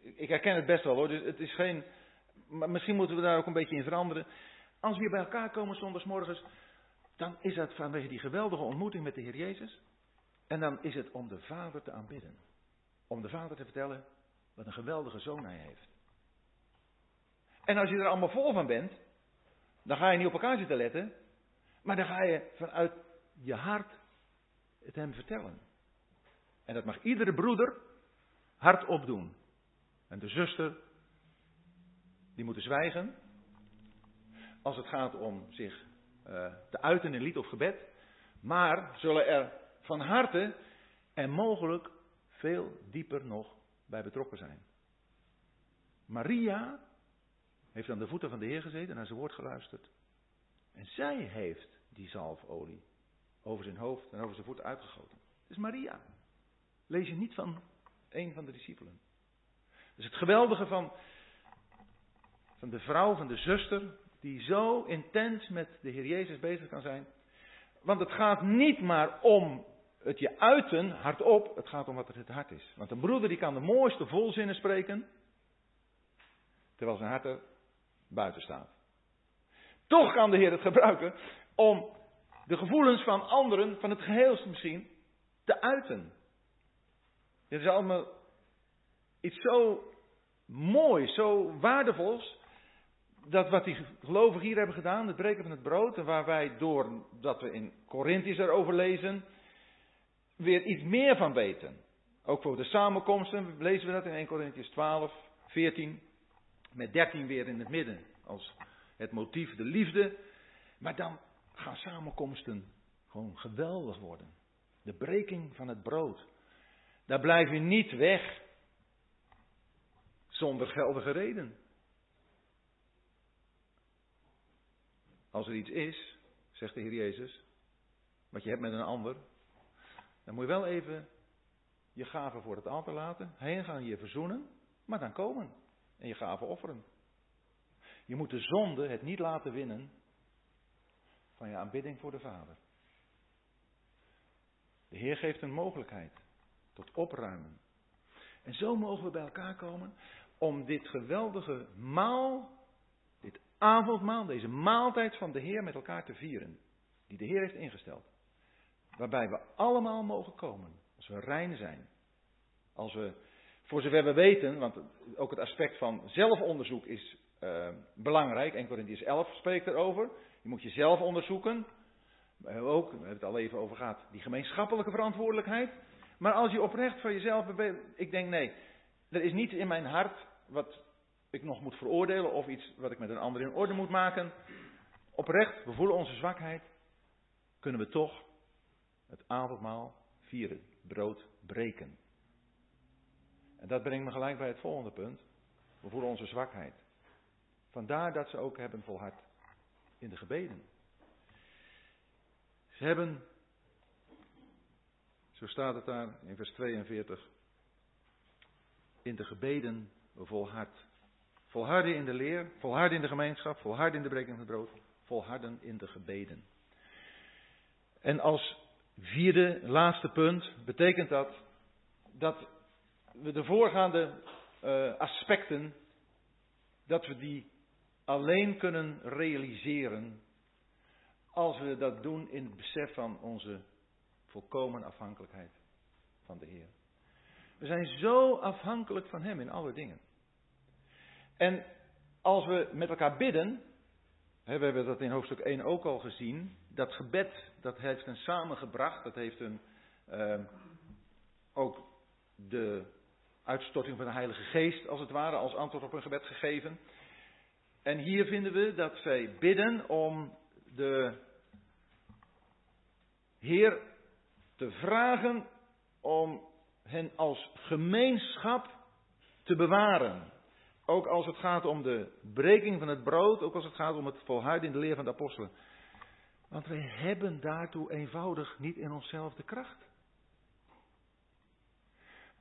Speaker 1: Ik herken het best wel hoor, dus het is geen. Misschien moeten we daar ook een beetje in veranderen. Als we hier bij elkaar komen zondagsmorgens, dan is dat vanwege die geweldige ontmoeting met de Heer Jezus. En dan is het om de Vader te aanbidden. Om de Vader te vertellen wat een geweldige zoon hij heeft. En als je er allemaal vol van bent, dan ga je niet op elkaar zitten letten. Maar dan ga je vanuit je hart het hem vertellen. En dat mag iedere broeder hardop doen. En de zuster, die moeten zwijgen. Als het gaat om zich uh, te uiten in lied of gebed. Maar zullen er van harte en mogelijk veel dieper nog bij betrokken zijn. Maria heeft aan de voeten van de Heer gezeten en naar zijn woord geluisterd. En zij heeft die zalfolie over zijn hoofd en over zijn voeten uitgegoten. Het is Maria. Lees je niet van een van de discipelen. Dus het geweldige van, van de vrouw, van de zuster, die zo intens met de Heer Jezus bezig kan zijn. Want het gaat niet maar om het je uiten hardop, het gaat om wat er het hart is. Want een broeder die kan de mooiste volzinnen spreken, terwijl zijn hart er buiten staat. Toch kan de Heer het gebruiken om de gevoelens van anderen, van het geheel misschien, te uiten. Dit is allemaal iets zo moois, zo waardevols, dat wat die gelovigen hier hebben gedaan, het breken van het brood, en waar wij door dat we in Corinthiërs erover lezen, weer iets meer van weten. Ook voor de samenkomsten lezen we dat in 1 Corinthians 12, 14, met 13 weer in het midden, als het motief de liefde. Maar dan gaan samenkomsten gewoon geweldig worden. De breking van het brood. Daar blijf je niet weg zonder geldige reden. Als er iets is, zegt de Heer Jezus, wat je hebt met een ander, dan moet je wel even je gaven voor het altaar laten, heen gaan je verzoenen, maar dan komen en je gaven offeren. Je moet de zonde het niet laten winnen van je aanbidding voor de Vader. De Heer geeft een mogelijkheid tot opruimen. En zo mogen we bij elkaar komen om dit geweldige maal, dit avondmaal, deze maaltijd van de Heer met elkaar te vieren. Die de Heer heeft ingesteld. Waarbij we allemaal mogen komen. Als we rein zijn. Als we, voor zover we weten, want ook het aspect van zelfonderzoek is uh, belangrijk. 1 Corinthians 11 spreekt erover. Je moet jezelf onderzoeken. Ook, we hebben het al even over gehad, die gemeenschappelijke verantwoordelijkheid. Maar als je oprecht van jezelf ik denk nee, er is niets in mijn hart wat ik nog moet veroordelen of iets wat ik met een ander in orde moet maken. Oprecht, we voelen onze zwakheid, kunnen we toch het avondmaal vieren, brood breken. En dat brengt me gelijk bij het volgende punt. We voelen onze zwakheid. Vandaar dat ze ook hebben volhard in de gebeden. Ze hebben, zo staat het daar in vers 42, in de gebeden volhard. Volharden in de leer, volharden in de gemeenschap, volharden in de breking van het brood, volharden in de gebeden. En als vierde, laatste punt betekent dat dat we de voorgaande uh, aspecten, dat we die alleen kunnen realiseren als we dat doen in het besef van onze volkomen afhankelijkheid van de Heer. We zijn zo afhankelijk van Hem in alle dingen. En als we met elkaar bidden, hè, we hebben dat in hoofdstuk 1 ook al gezien, dat gebed, dat heeft een samengebracht, dat heeft een, uh, ook de uitstorting van de Heilige Geest, als het ware, als antwoord op een gebed gegeven. En hier vinden we dat zij bidden om de Heer te vragen om hen als gemeenschap te bewaren. Ook als het gaat om de breking van het brood, ook als het gaat om het volhouden in de leer van de apostelen. Want wij hebben daartoe eenvoudig niet in onszelf de kracht.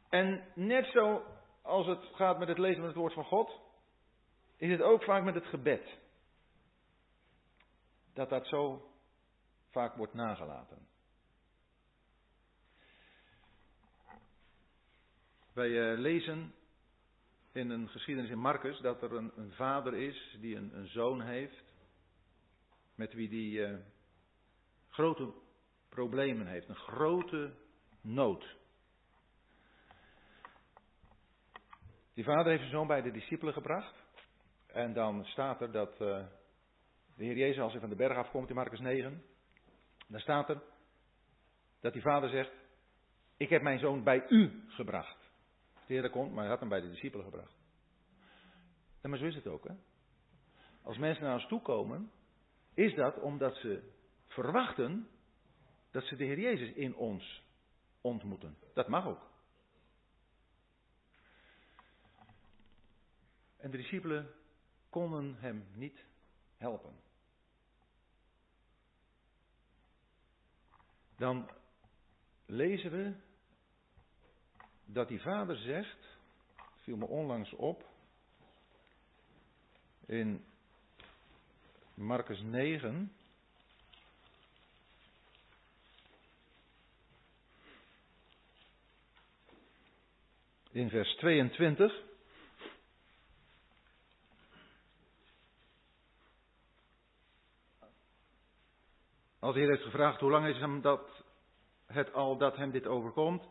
Speaker 1: En net zo als het gaat met het lezen van het woord van God, is het ook vaak met het gebed. Dat dat zo vaak wordt nagelaten. Wij eh, lezen in een geschiedenis in Marcus dat er een, een vader is die een, een, zoon heeft. Met wie die uh, grote problemen heeft, een grote nood. Die vader heeft zijn zoon bij de discipelen gebracht. En dan staat er dat uh, de Heer Jezus, als hij van de berg afkomt in Marcus 9, dan staat er dat die vader zegt: Ik heb mijn zoon bij u gebracht. De Heer komt, maar hij had hem bij de discipelen gebracht. En maar zo is het ook, hè? Als mensen naar ons toe komen, is dat omdat ze verwachten dat ze de Heer Jezus in ons ontmoeten. Dat mag ook. En de discipelen konden hem niet helpen. Dan lezen we dat die vader zegt, viel me onlangs op, in Marcus 9. In vers 22. Als de Heer heeft gevraagd hoe lang is hem dat, het al dat hem dit overkomt,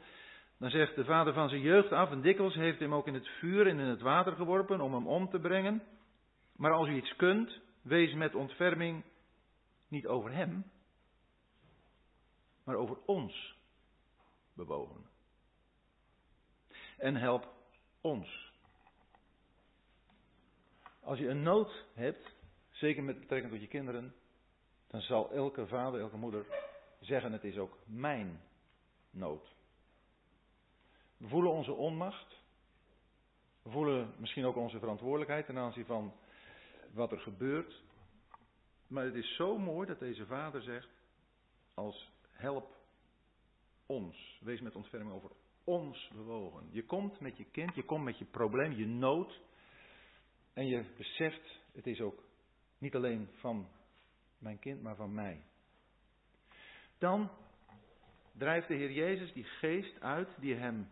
Speaker 1: Dan zegt de vader van zijn jeugd af, en dikwijls heeft hem ook in het vuur en in het water geworpen om hem om te brengen. Maar als u iets kunt, wees met ontferming niet over hem, maar over ons bewogen. En help ons. Als je een nood hebt, zeker met betrekking tot je kinderen, dan zal elke vader, elke moeder zeggen: Het is ook mijn nood. We voelen onze onmacht. We voelen misschien ook onze verantwoordelijkheid ten aanzien van wat er gebeurt. Maar het is zo mooi dat deze vader zegt: als help ons. Wees met ontferming over ons bewogen. Je komt met je kind, je komt met je probleem, je nood. En je beseft, het is ook niet alleen van mijn kind, maar van mij. Dan drijft de Heer Jezus die geest uit die hem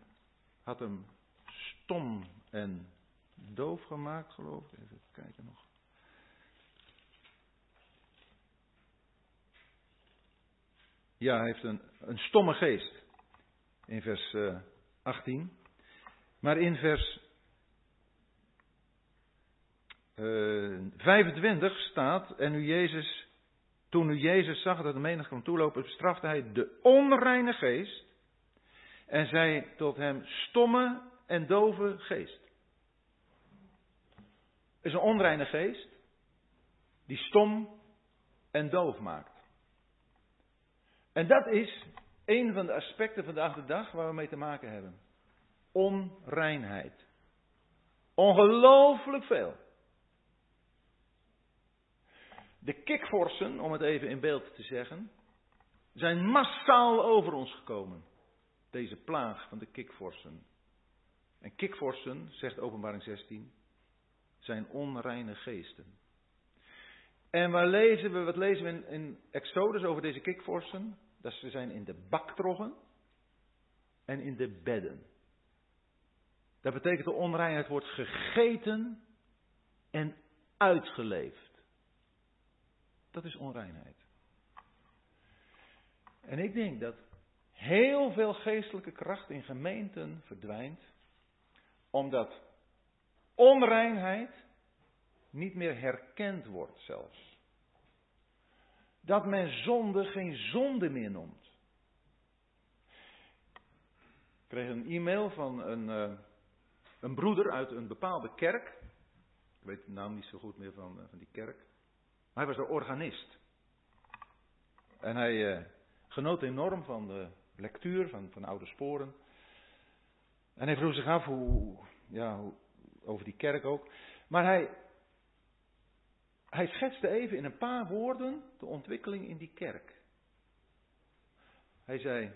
Speaker 1: had hem stom en doof gemaakt, geloof ik. Even kijken nog. Ja, hij heeft een, een stomme geest. In vers 18. Eh, maar in vers uh, eh, 25 staat, en nu Jezus, toen nu Jezus zag dat de menigte kwam toelopen, bestrafte hij de onreine geest en zei tot hem, stomme en dove geest. Is een onreine geest die stom en doof maakt. En dat is een van de aspecten vandaag de dag waar we mee te maken hebben. Onreinheid. Ongelooflijk veel. De kikvorsen, om het even in beeld te zeggen, zijn massaal over ons gekomen. Deze plaag van de kikvorsen. En kikvorsen, zegt openbaring 16, zijn onreine geesten. En waar lezen we, wat lezen we in, in Exodus over deze kikvorsen? Dat ze zijn in de baktroggen en in de bedden. Dat betekent de onreinheid wordt gegeten en uitgeleefd. Dat is onreinheid. En ik denk dat heel veel geestelijke kracht in gemeenten verdwijnt, omdat onreinheid niet meer herkend wordt zelfs. Dat men zonde geen zonde meer noemt. Ik kreeg een e-mail van een, uh, een broeder uit een bepaalde kerk. Ik weet de naam niet zo goed meer van, uh, van die kerk. Hij was een organist. En hij uh, genoot enorm van de lectuur van, van oude sporen. En hij vroeg zich af hoe, ja, hoe, over die kerk ook. Maar hij, hij schetste even in een paar woorden de ontwikkeling in die kerk. Hij zei,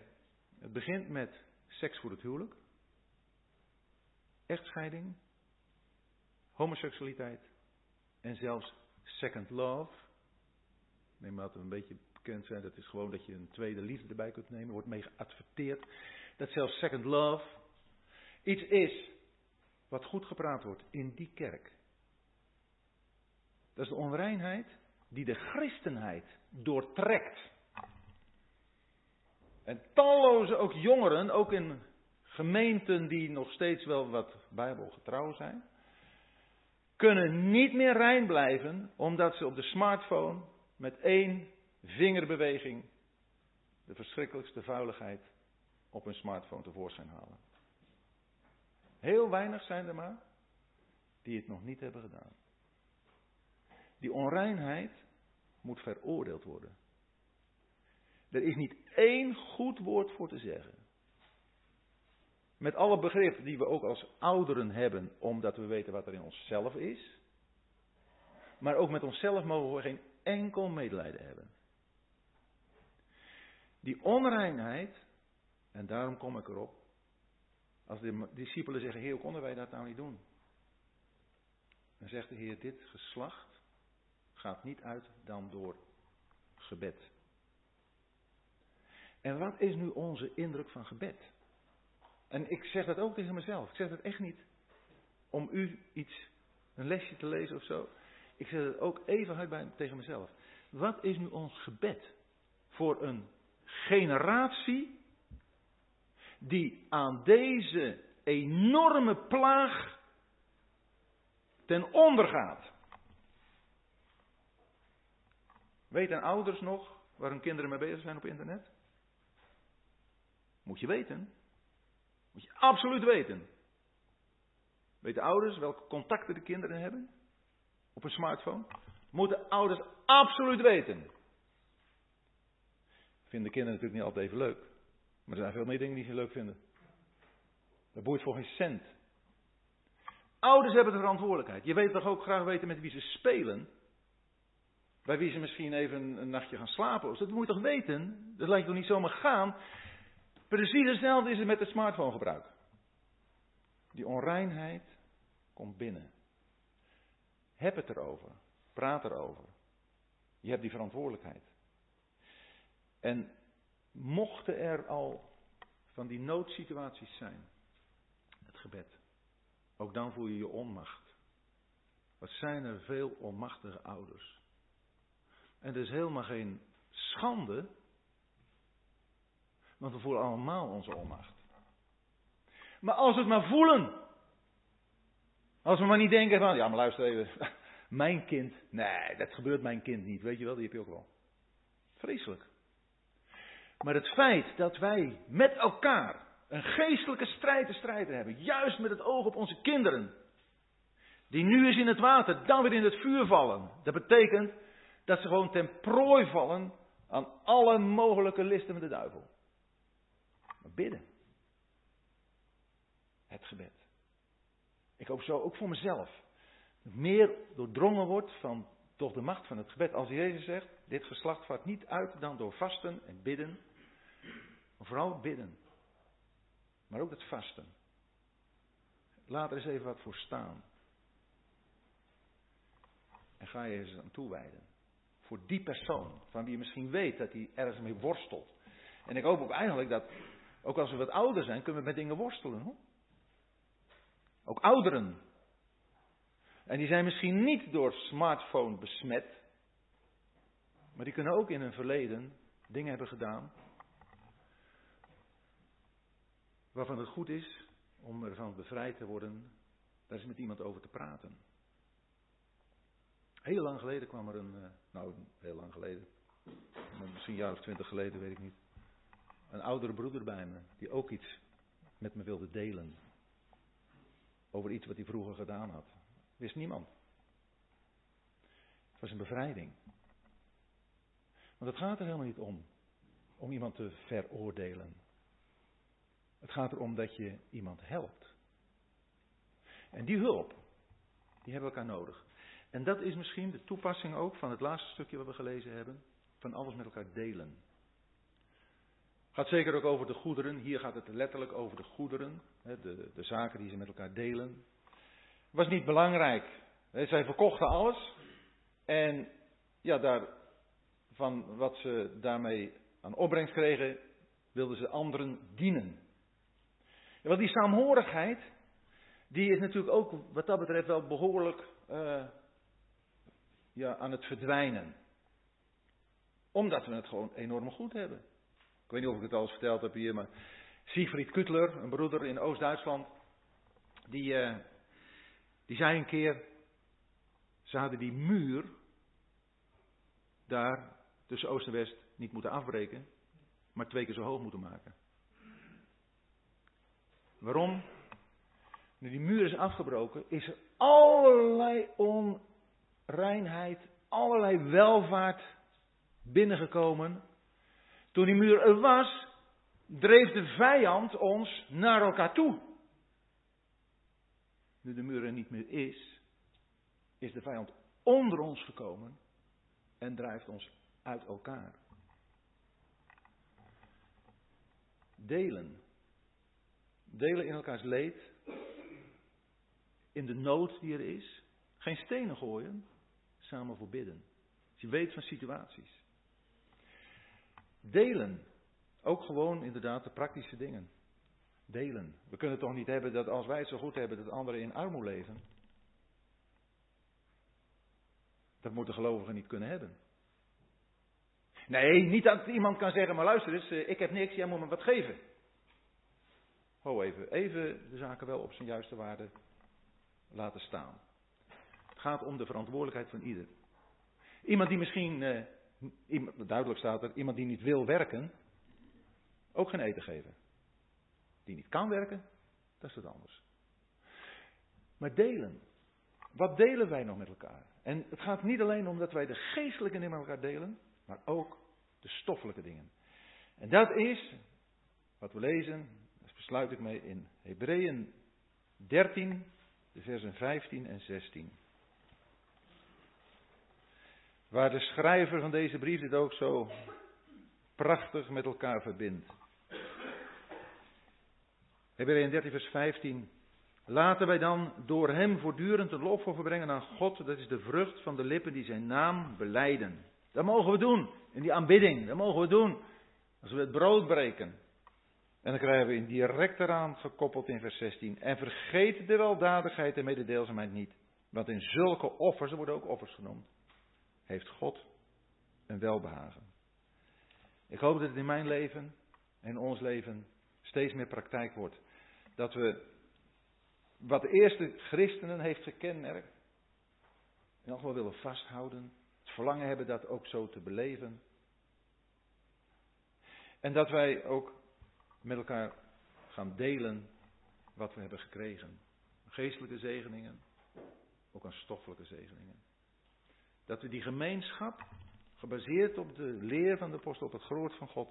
Speaker 1: het begint met seks voor het huwelijk, echtscheiding, homoseksualiteit en zelfs second love. Neem maar dat we een beetje bekend zijn, dat is gewoon dat je een tweede liefde erbij kunt nemen, wordt mee geadverteerd. Dat zelfs second love iets is wat goed gepraat wordt in die kerk. Dat is de onreinheid die de christenheid doortrekt. En talloze ook jongeren, ook in gemeenten die nog steeds wel wat bijbelgetrouw zijn, kunnen niet meer rein blijven omdat ze op de smartphone met één vingerbeweging de verschrikkelijkste vuiligheid op hun smartphone tevoorschijn halen. Heel weinig zijn er maar die het nog niet hebben gedaan. Die onreinheid moet veroordeeld worden. Er is niet één goed woord voor te zeggen. Met alle begrip die we ook als ouderen hebben, omdat we weten wat er in onszelf is. Maar ook met onszelf mogen we geen enkel medelijden hebben. Die onreinheid, en daarom kom ik erop, als de discipelen zeggen, Heer, hoe konden wij dat nou niet doen? Dan zegt de Heer, dit geslacht gaat niet uit dan door gebed. En wat is nu onze indruk van gebed? En ik zeg dat ook tegen mezelf. Ik zeg dat echt niet om u iets, een lesje te lezen of zo. Ik zeg het ook even hard bij, tegen mezelf. Wat is nu ons gebed voor een generatie die aan deze enorme plaag ten onder gaat. Weten ouders nog waar hun kinderen mee bezig zijn op internet? Moet je weten. Moet je absoluut weten. Weten ouders welke contacten de kinderen hebben? Op een smartphone? Moeten ouders absoluut weten. Vinden kinderen natuurlijk niet altijd even leuk. Maar er zijn veel meer dingen die ze leuk vinden. Dat boeit voor geen cent. Ouders hebben de verantwoordelijkheid. Je weet toch ook graag weten met wie ze spelen. Bij wie ze misschien even een nachtje gaan slapen. Dat moet je toch weten? Dat laat je toch niet zomaar gaan? Precies hetzelfde is het met het smartphone gebruik. Die onreinheid komt binnen. Heb het erover. Praat erover. Je hebt die verantwoordelijkheid. En mochten er al van die noodsituaties zijn, het gebed, ook dan voel je je onmacht. Wat zijn er veel onmachtige ouders. En het is helemaal geen schande, want we voelen allemaal onze onmacht. Maar als we het maar voelen, als we maar niet denken van, ja maar luister even, <laughs> mijn kind, nee, dat gebeurt mijn kind niet, weet je wel, die heb je ook wel. Vreselijk. Maar het feit dat wij met elkaar een geestelijke strijd te strijden hebben, juist met het oog op onze kinderen, die nu eens in het water, dan weer in het vuur vallen, dat betekent dat ze gewoon ten prooi vallen aan alle mogelijke listen met de duivel. Maar bidden. Het gebed. Ik hoop zo ook voor mezelf. Meer doordrongen wordt van toch de macht van het gebed. Als Jezus zegt, dit geslacht vaart niet uit dan door vasten en bidden. Vooral bidden. Maar ook het vasten. Laat er eens even wat voor staan. En ga je eens aan toewijden. Voor die persoon, van wie je misschien weet dat hij ergens mee worstelt. En ik hoop ook eigenlijk dat, ook als we wat ouder zijn, kunnen we met dingen worstelen. Hoor. Ook ouderen. En die zijn misschien niet door smartphone besmet. Maar die kunnen ook in hun verleden dingen hebben gedaan. Waarvan het goed is om ervan bevrijd te worden. Daar is met iemand over te praten. Heel lang geleden kwam er een. Eh, nou, heel lang geleden. Misschien een jaar of twintig geleden, weet ik niet. Een oudere broeder bij me. Die ook iets met me wilde delen. Over iets wat hij vroeger gedaan had. Wist niemand. Het was een bevrijding. Want het gaat er helemaal niet om. Om iemand te veroordelen. Het gaat erom dat je iemand helpt. En die hulp, die hebben we elkaar nodig. En dat is misschien de toepassing ook van het laatste stukje wat we gelezen hebben. Van alles met elkaar delen. Gaat zeker ook over de goederen. Hier gaat het letterlijk over de goederen. De, de zaken die ze met elkaar delen. Was niet belangrijk. Zij verkochten alles. En ja, daar, van wat ze daarmee aan opbrengst kregen, wilden ze anderen dienen. Ja, want die saamhorigheid, die is natuurlijk ook wat dat betreft wel behoorlijk uh, ja, aan het verdwijnen. Omdat we het gewoon enorm goed hebben. Weet niet of ik het al eens verteld heb hier, maar Siegfried Kuttler, een broeder in Oost-Duitsland, die, uh, die zei een keer, ze hadden die muur daar tussen Oost en West niet moeten afbreken, maar twee keer zo hoog moeten maken. Waarom? Nu die muur is afgebroken, is er allerlei onreinheid, allerlei welvaart binnengekomen. Toen die muur er was, dreef de vijand ons naar elkaar toe. Nu de muur er niet meer is, is de vijand onder ons gekomen en drijft ons uit elkaar. Delen Delen in elkaars leed. In de nood die er is. Geen stenen gooien. Samen voor bidden. Als je weet van situaties. Delen. Ook gewoon inderdaad de praktische dingen. Delen. We kunnen toch niet hebben dat als wij het zo goed hebben dat anderen in armoede leven. Dat moeten gelovigen niet kunnen hebben. Nee, niet dat iemand kan zeggen, maar luister eens, eh, ik heb niks, jij moet me wat geven. ho even, even de zaken wel op zijn juiste waarde laten staan. Het gaat om de verantwoordelijkheid van ieder. Iemand die misschien, eh, iemand, duidelijk staat er, iemand die niet wil werken, ook geen eten geven. Die niet kan werken, dat is wat anders. Maar delen. Wat delen wij nog met elkaar? En het gaat niet alleen om dat wij de geestelijke dingen met elkaar delen, maar ook de stoffelijke dingen. En dat is wat we lezen, daar besluit ik mee in Hebreeën 13, de versen 15 en 16. Waar de schrijver van deze brief dit ook zo prachtig met elkaar verbindt. Hebreeën 13, vers 15. Laten wij dan door hem voortdurend een lofoffer brengen aan God. Dat is de vrucht van de lippen die zijn naam beleiden. Dat mogen we doen in die aanbidding. Dat mogen we doen als we het brood breken. En dan krijgen we in direct eraan gekoppeld in vers 16. En vergeet de weldadigheid en mededeelzaamheid niet. Want in zulke offers, er worden ook offers genoemd, heeft God een welbehagen. Ik hoop dat het in mijn leven en ons leven steeds meer praktijk wordt. Dat we wat de eerste christenen heeft gekenmerkt, elk geval willen vasthouden. Het verlangen hebben dat ook zo te beleven. En dat wij ook met elkaar gaan delen wat we hebben gekregen. Geestelijke zegeningen, ook aan stoffelijke zegeningen. Dat we die gemeenschap, gebaseerd op de leer van de apostel, op het groot van God,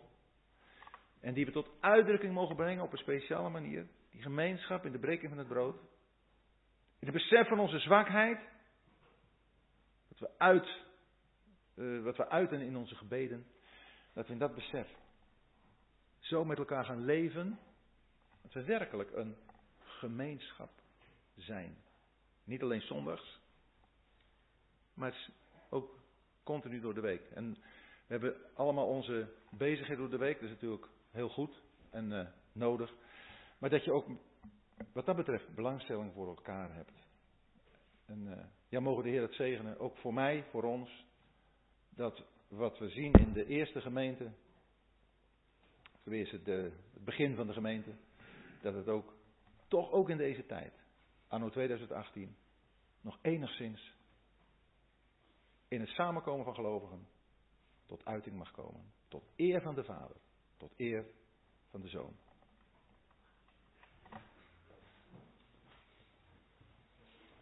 Speaker 1: en die we tot uitdrukking mogen brengen op een speciale manier, die gemeenschap in de breking van het brood, in het besef van onze zwakheid, dat we uit, uh, wat we uiten in onze gebeden, dat we in dat besef zo met elkaar gaan leven, dat we werkelijk een gemeenschap zijn. Niet alleen zondags, maar ook continu door de week. En we hebben allemaal onze bezigheden door de week, dat is natuurlijk heel goed en uh, nodig. Maar dat je ook wat dat betreft belangstelling voor elkaar hebt. En uh, ja, mogen de Heer het zegenen, ook voor mij, voor ons, dat wat we zien in de eerste gemeente, tenminste het, het begin van de gemeente, dat het ook, toch ook in deze tijd, anno 2018, nog enigszins in het samenkomen van gelovigen tot uiting mag komen. Tot eer van de Vader, tot eer van de Zoon.